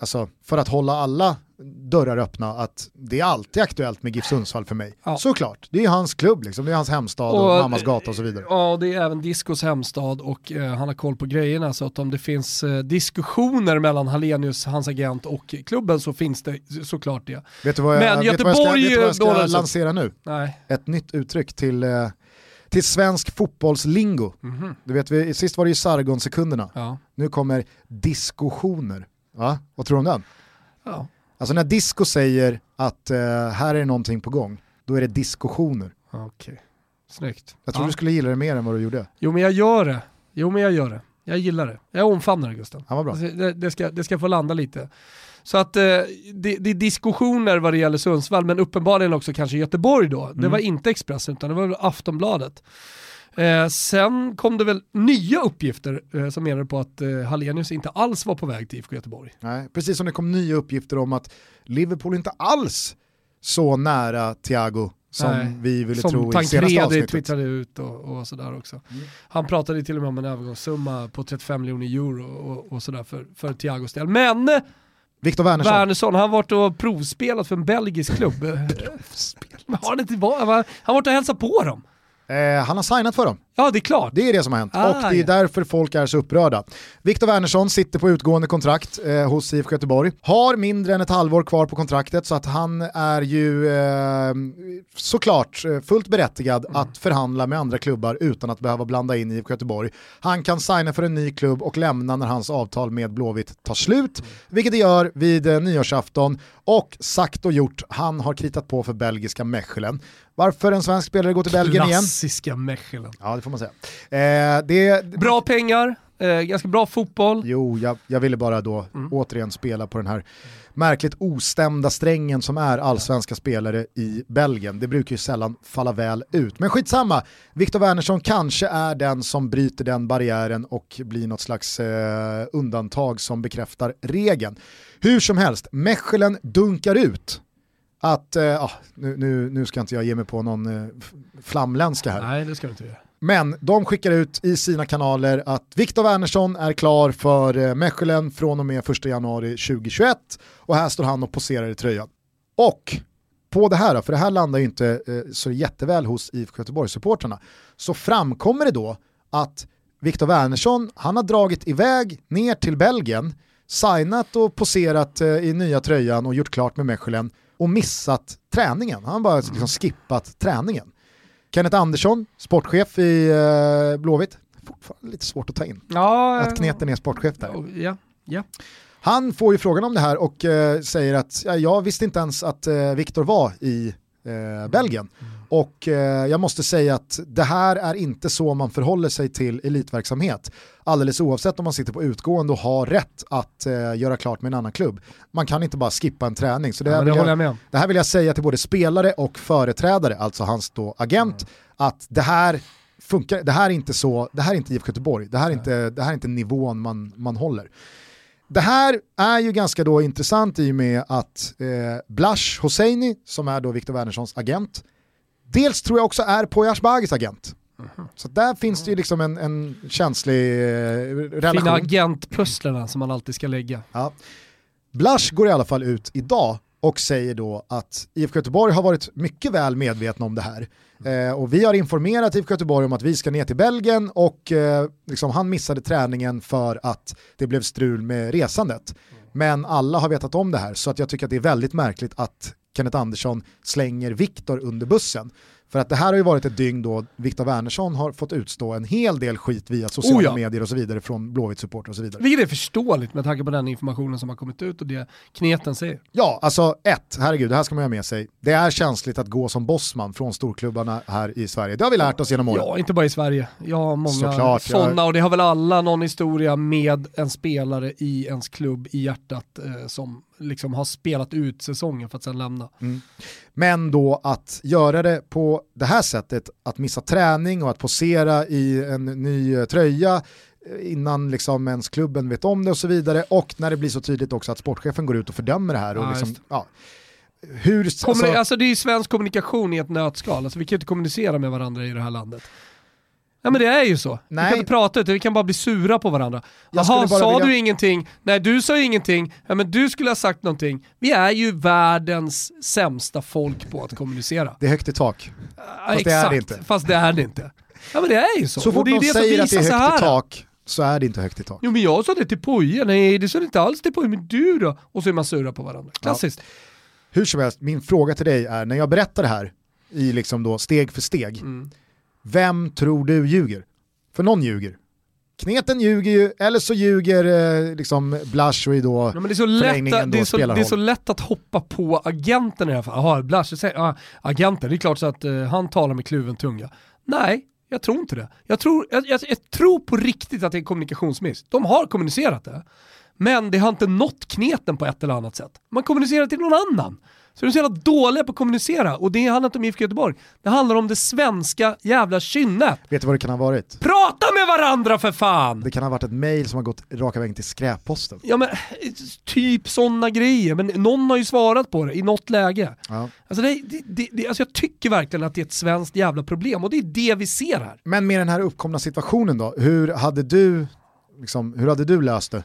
alltså, för att hålla alla dörrar öppna, att det är alltid aktuellt med GIF Sundsvall för mig. Ja. Såklart, det är hans klubb, liksom. det är hans hemstad och, Och- mammas gata och så vidare. Ja, det är även Discos hemstad och eh, han har koll på grejerna så att om det finns eh, diskussioner mellan Hallenius, hans agent och klubben så finns det såklart det. Vet du vad jag, Men vet du vad jag ska, Göteborg vet vad jag ska dollar- lansera nu? Nej. Ett nytt uttryck till, eh, till svensk fotbollslingo. Mhm. Du vet, vi, sist var det ju Sargon-sekunderna, Ja. nu kommer diskussioner. Va? Vad tror du om den? Ja. Alltså när disco säger att eh, här är någonting på gång, då är det diskussioner. Okej, snyggt. Jag tror ja. du skulle gilla det mer än vad du gjorde. Jo men jag gör det. Jo men jag gör det. Jag gillar det. Jag omfamnar det Gusten. Var bra. Alltså, det, det, ska, det ska få landa lite. Så att eh, det, det är diskussioner vad det gäller Sundsvall, men uppenbarligen också kanske Göteborg då. Det Mm. var inte Expressen utan det var Aftonbladet. Eh, sen kom det väl nya uppgifter eh, som menade på att eh, Hallenius inte alls var på väg till IFK Göteborg. Nej, precis som det kom nya uppgifter om att Liverpool inte alls så nära Thiago som Nej, vi ville som tro i senaste avsnittet. twittrade ut och, och sådär också. Mm. Han pratade till och med om en övergångssumma på 35 miljoner euro och, och sådär för, för Thiagos del. Men eh, Viktor Wernersson. Wernersson, han har varit och provspelat för en belgisk klubb. *laughs* Men har han, inte varit, han har varit och hälsat på dem. Eh, han har signat för dem. Ja, det är klart. Det är det som har hänt Ah, och det är ja. därför folk är så upprörda. Viktor Wernersson sitter på utgående kontrakt eh, hos IFK Göteborg. Har mindre än ett halvår kvar på kontraktet så att han är ju eh, såklart eh, fullt berättigad Mm. att förhandla med andra klubbar utan att behöva blanda in IFK Göteborg. Han kan signa för en ny klubb och lämna när hans avtal med Blåvitt tar slut, Mm. vilket det gör vid eh, nyårsafton. Och sagt och gjort, han har kritat på för belgiska Mechelen. Varför en svensk spelare går till Belgien igen? Klassiska Mechelen. Ja, får man säga. Eh, det, Bra pengar, eh, ganska bra fotboll. Jo, jag, jag ville bara då Mm. återigen spela på den här märkligt ostämda strängen som är allsvenska spelare i Belgien. Det brukar ju sällan falla väl ut. Men skitsamma, Viktor Wernersson kanske är den som bryter den barriären och blir något slags eh, undantag som bekräftar regeln. Hur som helst, Mechelen dunkar ut att, eh, ah, nu, nu, nu ska inte jag ge mig på någon eh, flamländska här. Nej, det ska du inte göra. Men de skickar ut i sina kanaler att Viktor Wernersson är klar för eh, Mechelen från och med 1 januari 2021 och här står han och poserar i tröjan. Och på det här, då, för det här landar ju inte eh, så jätteväl hos IFK Göteborg-supportrarna, så framkommer det då att Viktor Wernersson, han har dragit iväg ner till Belgien, signat och poserat eh, i nya tröjan och gjort klart med Mechelen och missat träningen. Han har bara liksom skippat träningen. Kenneth Andersson, sportchef i eh, Blåvitt, fortfarande lite svårt att ta in. Ja, Att Kneten är sportchef där. Ja, ja. Han får ju frågan om det här och eh, säger att ja, jag visste inte ens att eh, Viktor var i eh, Belgien. Och eh, jag måste säga att det här är inte så man förhåller sig till elitverksamhet. Alldeles oavsett om man sitter på utgående och har rätt att eh, göra klart med en annan klubb. Man kan inte bara skippa en träning. Så det, ja här men det jag jag, det här vill jag säga till både spelare och företrädare, alltså hans då agent, att det här funkar, det här är inte så, det här är inte IFK Göteborg, det här är inte, det här är inte nivån man, man håller. Det här är ju ganska då intressant i och med att eh, Blash Hosseini, som är då Viktor Wernerssons agent, dels tror jag också är Poya Asbagis agent. Så där finns det ju liksom en, en känslig eh, relation. Fina agentpusslerna som man alltid ska lägga. Ja. Blash går i alla fall ut idag och säger då att IFK Göteborg har varit mycket väl medvetna om det här. Eh, och vi har informerat IFK Göteborg om att vi ska ner till Belgien och eh, liksom, han missade träningen för att det blev strul med resandet. Men alla har vetat om det här så att jag tycker att det är väldigt märkligt att Kenneth Andersson slänger Viktor under bussen. För att det här har ju varit ett dygn då Viktor Wernersson har fått utstå en hel del skit via sociala Oh ja. medier och så vidare från Blåvitt supporter och så vidare. Vilket är förståeligt med tanke på den informationen som har kommit ut och det kneten säger. Ja, alltså ett, herregud, det här ska man ha med sig. Det är känsligt att gå som bossman från storklubbarna här i Sverige. Det har vi lärt oss genom åren. Ja, inte bara i Sverige. Jag har många Såklart, sådana och det har väl alla någon historia med en spelare i ens klubb i hjärtat eh, som liksom har spelat ut säsongen för att sen lämna. Men då att göra det på det här sättet, att missa träning och att posera i en ny eh, tröja eh, innan liksom ens klubben vet om det och så vidare och när det blir så tydligt också att sportchefen går ut och fördömer det här. Och Ja, liksom, ja, hur, Kommuni- alltså, alltså, det är ju svensk kommunikation i ett nötskal, alltså, vi kan ju inte kommunicera med varandra i det här landet. Ja men det är ju så. Vi Nej. kan inte prata utan vi kan bara bli sura på varandra. Jaha, sa vilja- du ingenting? Nej du sa ingenting. Ja men du skulle ha sagt någonting. Vi är ju världens sämsta folk på att kommunicera. det är högt i tak. Ja, Fast det är det inte. Fast det är det inte. Ja men det är ju så. Så fort det är någon det säger att det är högt i här. tak så är det inte högt i tak. Jo men jag sa det till Poje, nej det sa det inte alls till Poje, men du då? Och så är man sura på varandra. Klassiskt. Hur som helst, min fråga till dig är, när jag berättar det här i liksom då steg för steg, Mm. Vem tror du ljuger? För någon ljuger. Kneten ljuger ju, eller så ljuger eh, liksom i då Ja, men det, är så lätt att, det, är så, det är så lätt att hoppa på agenten i det här fallet. Jaha, Blasch, säger, ah, agenten, det är klart så att eh, han talar med kluven tunga. Nej, jag tror inte det. Jag tror, jag, jag, jag tror på riktigt att det är en kommunikationsmiss. De har kommunicerat det, men det har inte nått kneten på ett eller annat sätt. Man kommunicerar till någon annan. Så de är så jävla dåliga på att kommunicera och det handlar inte om IFK Göteborg. Det handlar om det svenska jävla kynnet. Vet du vad det kan ha varit? Prata med varandra för fan! Det kan ha varit ett mail som har gått raka vägen till skräpposten. Ja men typ sådana grejer, men någon har ju svarat på det i något läge. Ja. Alltså, det, det, det, alltså jag tycker verkligen att det är ett svenskt jävla problem och det är det vi ser här. Men med den här uppkomna situationen då, hur hade du, liksom, hur hade du löst det?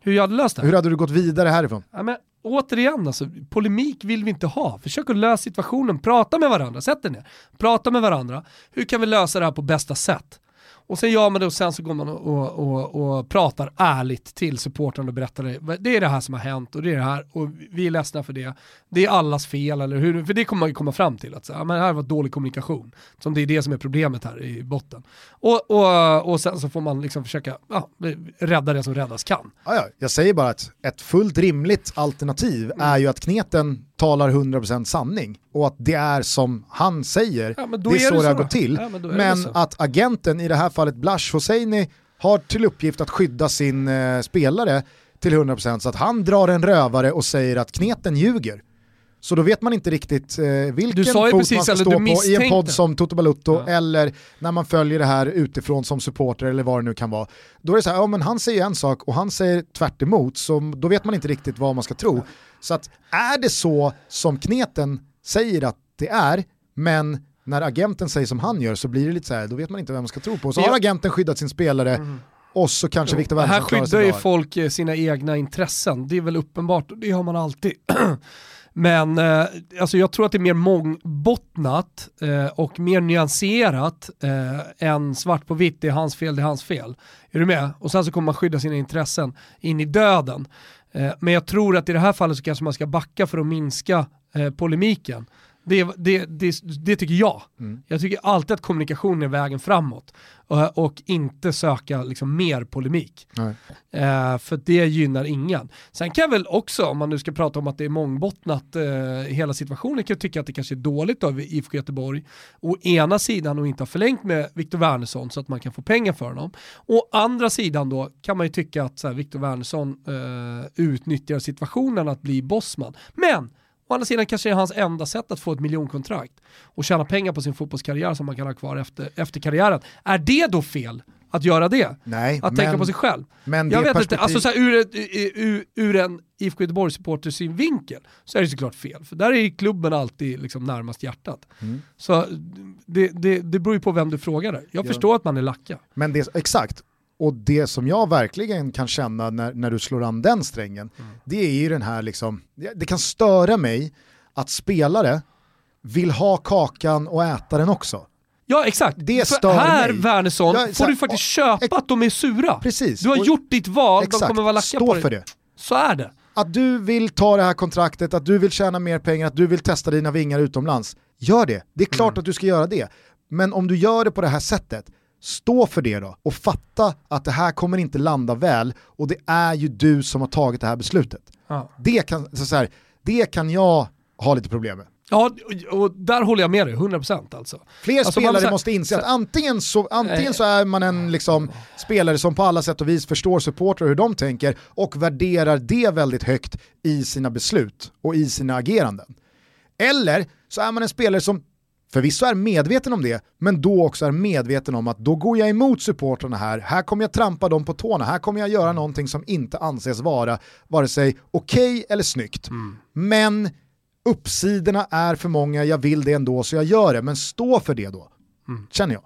Hur jag hade löst det? Hur hade du gått vidare härifrån? Ja, men, återigen, alltså, polemik vill vi inte ha. Försök att lösa situationen, prata med varandra, sätt er ner. Prata med varandra, hur kan vi lösa det här på bästa sätt? Och sen gör man det och sen så går man och, och, och, pratar ärligt till supportrarna och berättar det. Det är det här som har hänt och det är det här och vi är ledsna för det. Det är allas fel, eller hur? För det kommer man ju komma fram till. Att så, ja, men det här var dålig kommunikation. Som det är det som är problemet här i botten. Och, och, och sen så får man liksom försöka ja, rädda det som räddas kan. Ja, ja, jag säger bara att ett fullt rimligt alternativ är ju att kneten talar 100% sanning och att det är som han säger, Ja, det är, är så det har gått till. Ja, men men att agenten, i det här fallet Blash Hosseini, har till uppgift att skydda sin eh, spelare till 100% så att han drar en rövare och säger att kneten ljuger. Så då vet man inte riktigt eh, vilken Du sa ju fot precis, man ska stå på i en podd som Toto Balutto Ja. eller när man följer det här utifrån som supporter eller vad det nu kan vara. Då är det så här, ja men han säger en sak och han säger tvärt emot, så då vet man inte riktigt vad man ska tro. Så att är det så som kneten säger att det är, men när agenten säger som han gör så blir det lite så här, då vet man inte vem man ska tro på. Så har agenten skyddat sin spelare och så kanske Victor här Wernersson klarar skyddar ju folk eh, sina egna intressen, det är väl uppenbart, det har man alltid. *clears throat* Men eh, alltså jag tror att det är mer mångbottnat eh, och mer nyanserat eh, än svart på vitt, det är hans fel, det är hans fel. Är du med? Och sen så kommer man skydda sina intressen in i döden. Eh, men jag tror att i det här fallet så kanske man ska backa för att minska eh, polemiken. Det, det, det, det tycker jag. Mm. Jag tycker alltid att kommunikation är vägen framåt och, och inte söka liksom mer polemik. Eh, för det gynnar ingen. Sen kan jag väl också, om man nu ska prata om att det är mångbottnat eh, hela situationen, kan jag tycka att det kanske är dåligt av IFK Göteborg å ena sidan och inte ha förlängt med Viktor Wernersson så att man kan få pengar för honom. Å andra sidan då kan man ju tycka att Viktor Wernersson eh, utnyttjar situationen att bli bossman. Men Å andra sidan kanske det är hans enda sätt att få ett miljonkontrakt och tjäna pengar på sin fotbollskarriär som man kan ha kvar efter, efter karriären. Är det då fel att göra det? Nej, Att men, tänka på sig själv? men Jag vet inte, perspektiv- alltså så här, ur, ett, ur, ur en IFK Göteborg-supporters synvinkel så är det såklart fel. För där är klubben alltid liksom närmast hjärtat. Mm. Så det, det, det beror ju på vem du frågar. där. Jag Ja. förstår att man är lacka. Men det, exakt, och det som jag verkligen kan känna när, när du slår an den strängen, Mm. det är ju den här liksom, det, kan störa mig att spelare vill ha kakan och äta den också. Ja exakt, Det För stör här mig. Wernersson Ja, får här, du faktiskt köpa att de är sura. Precis. Du har Och- gjort ditt val, de Exakt, kommer vara lacka stå på dig. för det. Så är det. Att du vill ta det här kontraktet, att du vill tjäna mer pengar, att du vill testa dina vingar utomlands. Gör det, det är klart Mm. att du ska göra det. Men om du gör det på det här sättet, stå för det då och fatta att det här kommer inte landa väl och det är ju du som har tagit det här beslutet. Ja. Det kan, så så här, det kan jag ha lite problem med. Ja, och- och där håller jag med dig, 100% alltså. Fler Alltså, spelare här- måste inse att antingen så, antingen så är man en liksom, spelare som på alla sätt och vis förstår supportrar hur de tänker och värderar det väldigt högt i sina beslut och i sina ageranden. Eller så är man en spelare som förvisso är medveten om det, men då också är medveten om att då går jag emot supportrarna här, här kommer jag trampa dem på tårna, här kommer jag göra någonting som inte anses vara vare sig okej eller snyggt. Men uppsidorna är för många, jag vill det ändå så jag gör det, men stå för det då. Känner jag.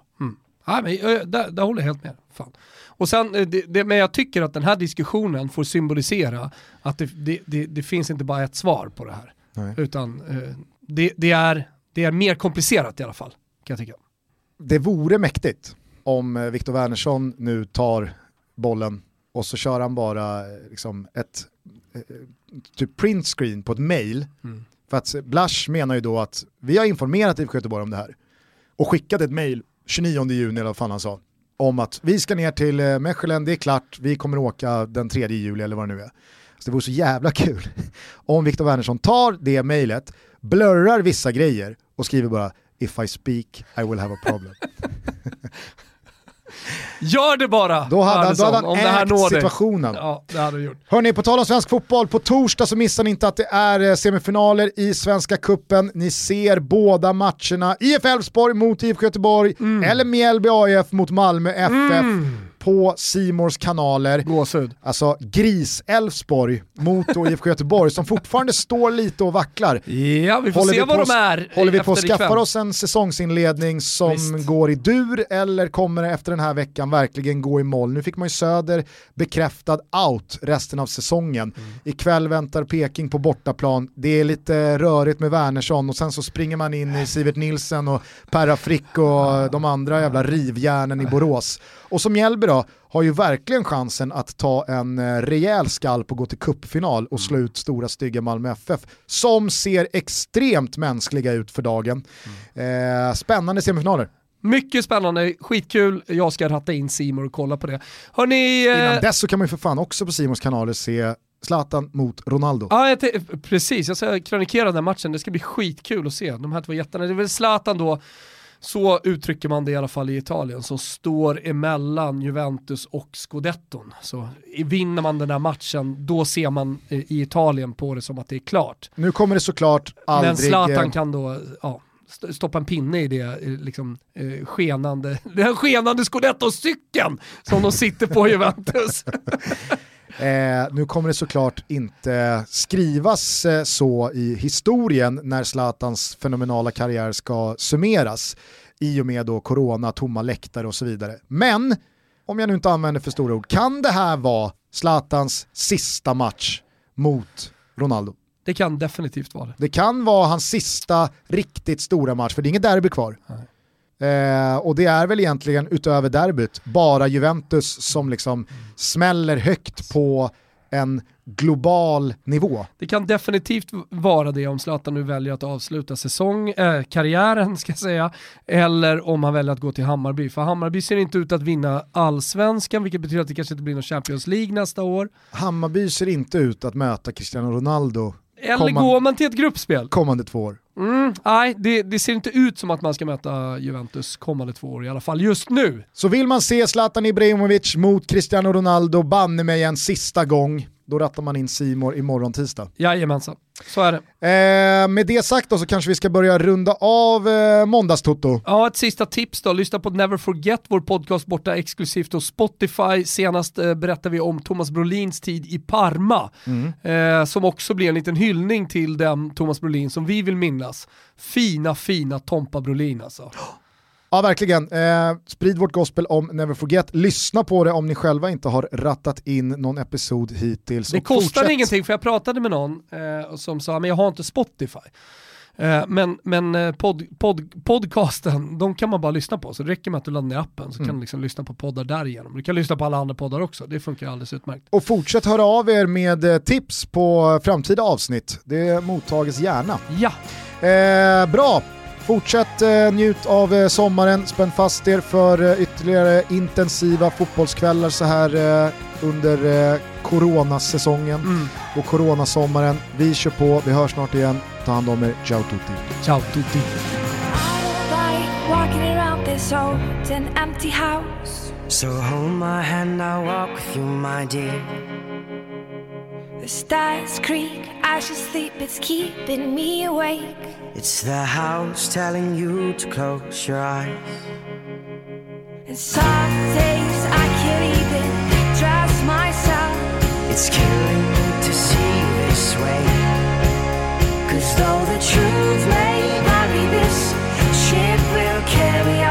Ja, men, eh, där, där håller jag helt med. Fan. Och sen, eh, det, det, men jag tycker att den här diskussionen får symbolisera att det, det, finns inte bara ett svar på det här. Nej. Utan eh, det, är, det är mer komplicerat i alla fall, kan jag tycka. Det vore mäktigt om eh, Viktor Wernersson nu tar bollen och så kör han bara eh, liksom ett eh, typ print screen på ett mail. Mm. För att Blasch menar ju då att vi har informerat IFK Göteborg om det här och skickat ett mail 29 juni eller vad fan han sa om att vi ska ner till Mechelen, det är klart, vi kommer åka den 3 juli eller vad det nu är. Så det vore så jävla kul *laughs* om Viktor Wernersson tar det mejlet, blurrar vissa grejer och skriver bara if I speak I will have a problem. *laughs* Gör det bara! Då hade, han- då hade Andersson, han om det här ägt når situationen. Ja, det hade gjort. På tal om svensk fotboll, på torsdag så missar ni inte att det är eh, semifinaler i Svenska Kuppen. Ni ser båda matcherna, IF Elfsborg mot IFK Göteborg, Mm. eller Mjällby AIF mot Malmö FF på Simors kanaler. Gåshud. Alltså gris-Elfsborg mot då IFK Göteborg som fortfarande står lite och vacklar. Ja, vi får se vad de är Håller vi på att skaffa oss en säsongsinledning som Visst. går i dur eller kommer det efter den här veckan verkligen gå i mål? Nu fick man ju Söder bekräftad out resten av säsongen. Mm. Ikväll väntar Peking på bortaplan. Det är lite rörigt med Wernersson och sen så springer man in i Sivert Nilsen och Perra Frick och de andra jävla rivjärnen i Borås. Och som Mjällby då, har ju verkligen chansen att ta en eh, rejäl skalp och gå till kuppfinal och slå ut stora stygga Malmö FF som ser extremt mänskliga ut för dagen. Eh, spännande semifinaler. Mycket spännande, skitkul. Jag ska ratta in Simon och kolla på det. Hörni, eh, Innan dess så kan man ju för fan också på Simons kanaler se Zlatan mot Ronaldo. Ja, jag precis. Jag ska krönikera den matchen. Det ska bli skitkul att se. De här två jättarna. Det är väl Zlatan då Så uttrycker man det i alla fall i Italien, som står emellan Juventus och Scudetton. Så vinner man den här matchen, då ser man i Italien på det som att det är klart. Nu kommer det såklart aldrig... Men Zlatan kan då, ja, stoppa en pinne i det eh, liksom, eh, skenande, *laughs* den skenande scudetto-cykeln som de sitter på Juventus. *laughs* Eh, nu kommer det såklart inte skrivas eh, så i historien när Zlatans fenomenala karriär ska summeras i och med då corona, tomma läktare och så vidare. Men, om jag nu inte använder för stora ord, kan det här vara Zlatans sista match mot Ronaldo? Det kan definitivt vara det. Det kan vara hans sista riktigt stora match, för det är inget derby kvar. Eh, och det är väl egentligen utöver derbyt bara Juventus som liksom smäller högt på en global nivå. Det kan definitivt vara det om Zlatan nu väljer att avsluta säsong, äh, karriären ska säga, eller om han väljer att gå till Hammarby. För Hammarby ser inte ut att vinna allsvenskan, vilket betyder att det kanske inte blir någon Champions League nästa år. Hammarby ser inte ut att möta Cristiano Ronaldo eller kommande, går man till ett gruppspel? Kommande två år. Mm, nej, det, det, ser inte ut som att man ska möta Juventus kommande två år i alla fall, just nu. Så vill man se Zlatan Ibrahimovic mot Cristiano Ronaldo banne mig en sista gång, då rattar man in Simor imorgon tisdag. Jajamensan, så är det. Eh, med det sagt då så kanske vi ska börja runda av eh, måndagstoto. Ja, ett sista tips då. Lyssna på Never Forget, vår podcast borta exklusivt hos Spotify. Senast eh, berättade vi om Thomas Brolins tid i Parma, mm. eh, som också blir en liten hyllning till den Thomas Brolin som vi vill minnas. Fina, fina Tompa Brolin alltså. *gasps* Ja, verkligen. Eh, sprid vårt gospel om Never Forget. Lyssna på det om ni själva inte har rattat in någon episod hittills. Det kostar ingenting, för jag pratade med någon eh, som sa att jag har inte Spotify. Eh, men men eh, pod, pod, podcasten, de kan man bara lyssna på, så det räcker med att du laddar ner appen så mm. kan du liksom lyssna på poddar därigenom. Du kan lyssna på alla andra poddar också, det funkar alldeles utmärkt. Och fortsätt höra av er med eh, tips på framtida avsnitt, det mottages gärna. Ja. Bra, Fortsätt eh, njut av eh, sommaren, spänn fast er för eh, ytterligare intensiva fotbollskvällar så här eh, under eh, coronasäsongen mm. och coronasommaren. Vi kör på, vi hörs snart igen. Ta hand om er, ciao tutti. Ciao tutti. So hold my hand, I'll walk with you my dear The stars creak, I should sleep, it's keeping me awake. It's the house telling you to close your eyes. And some days I can't even trust myself. It's killing me to see this way. Cause though the truth may vary, this ship will carry on.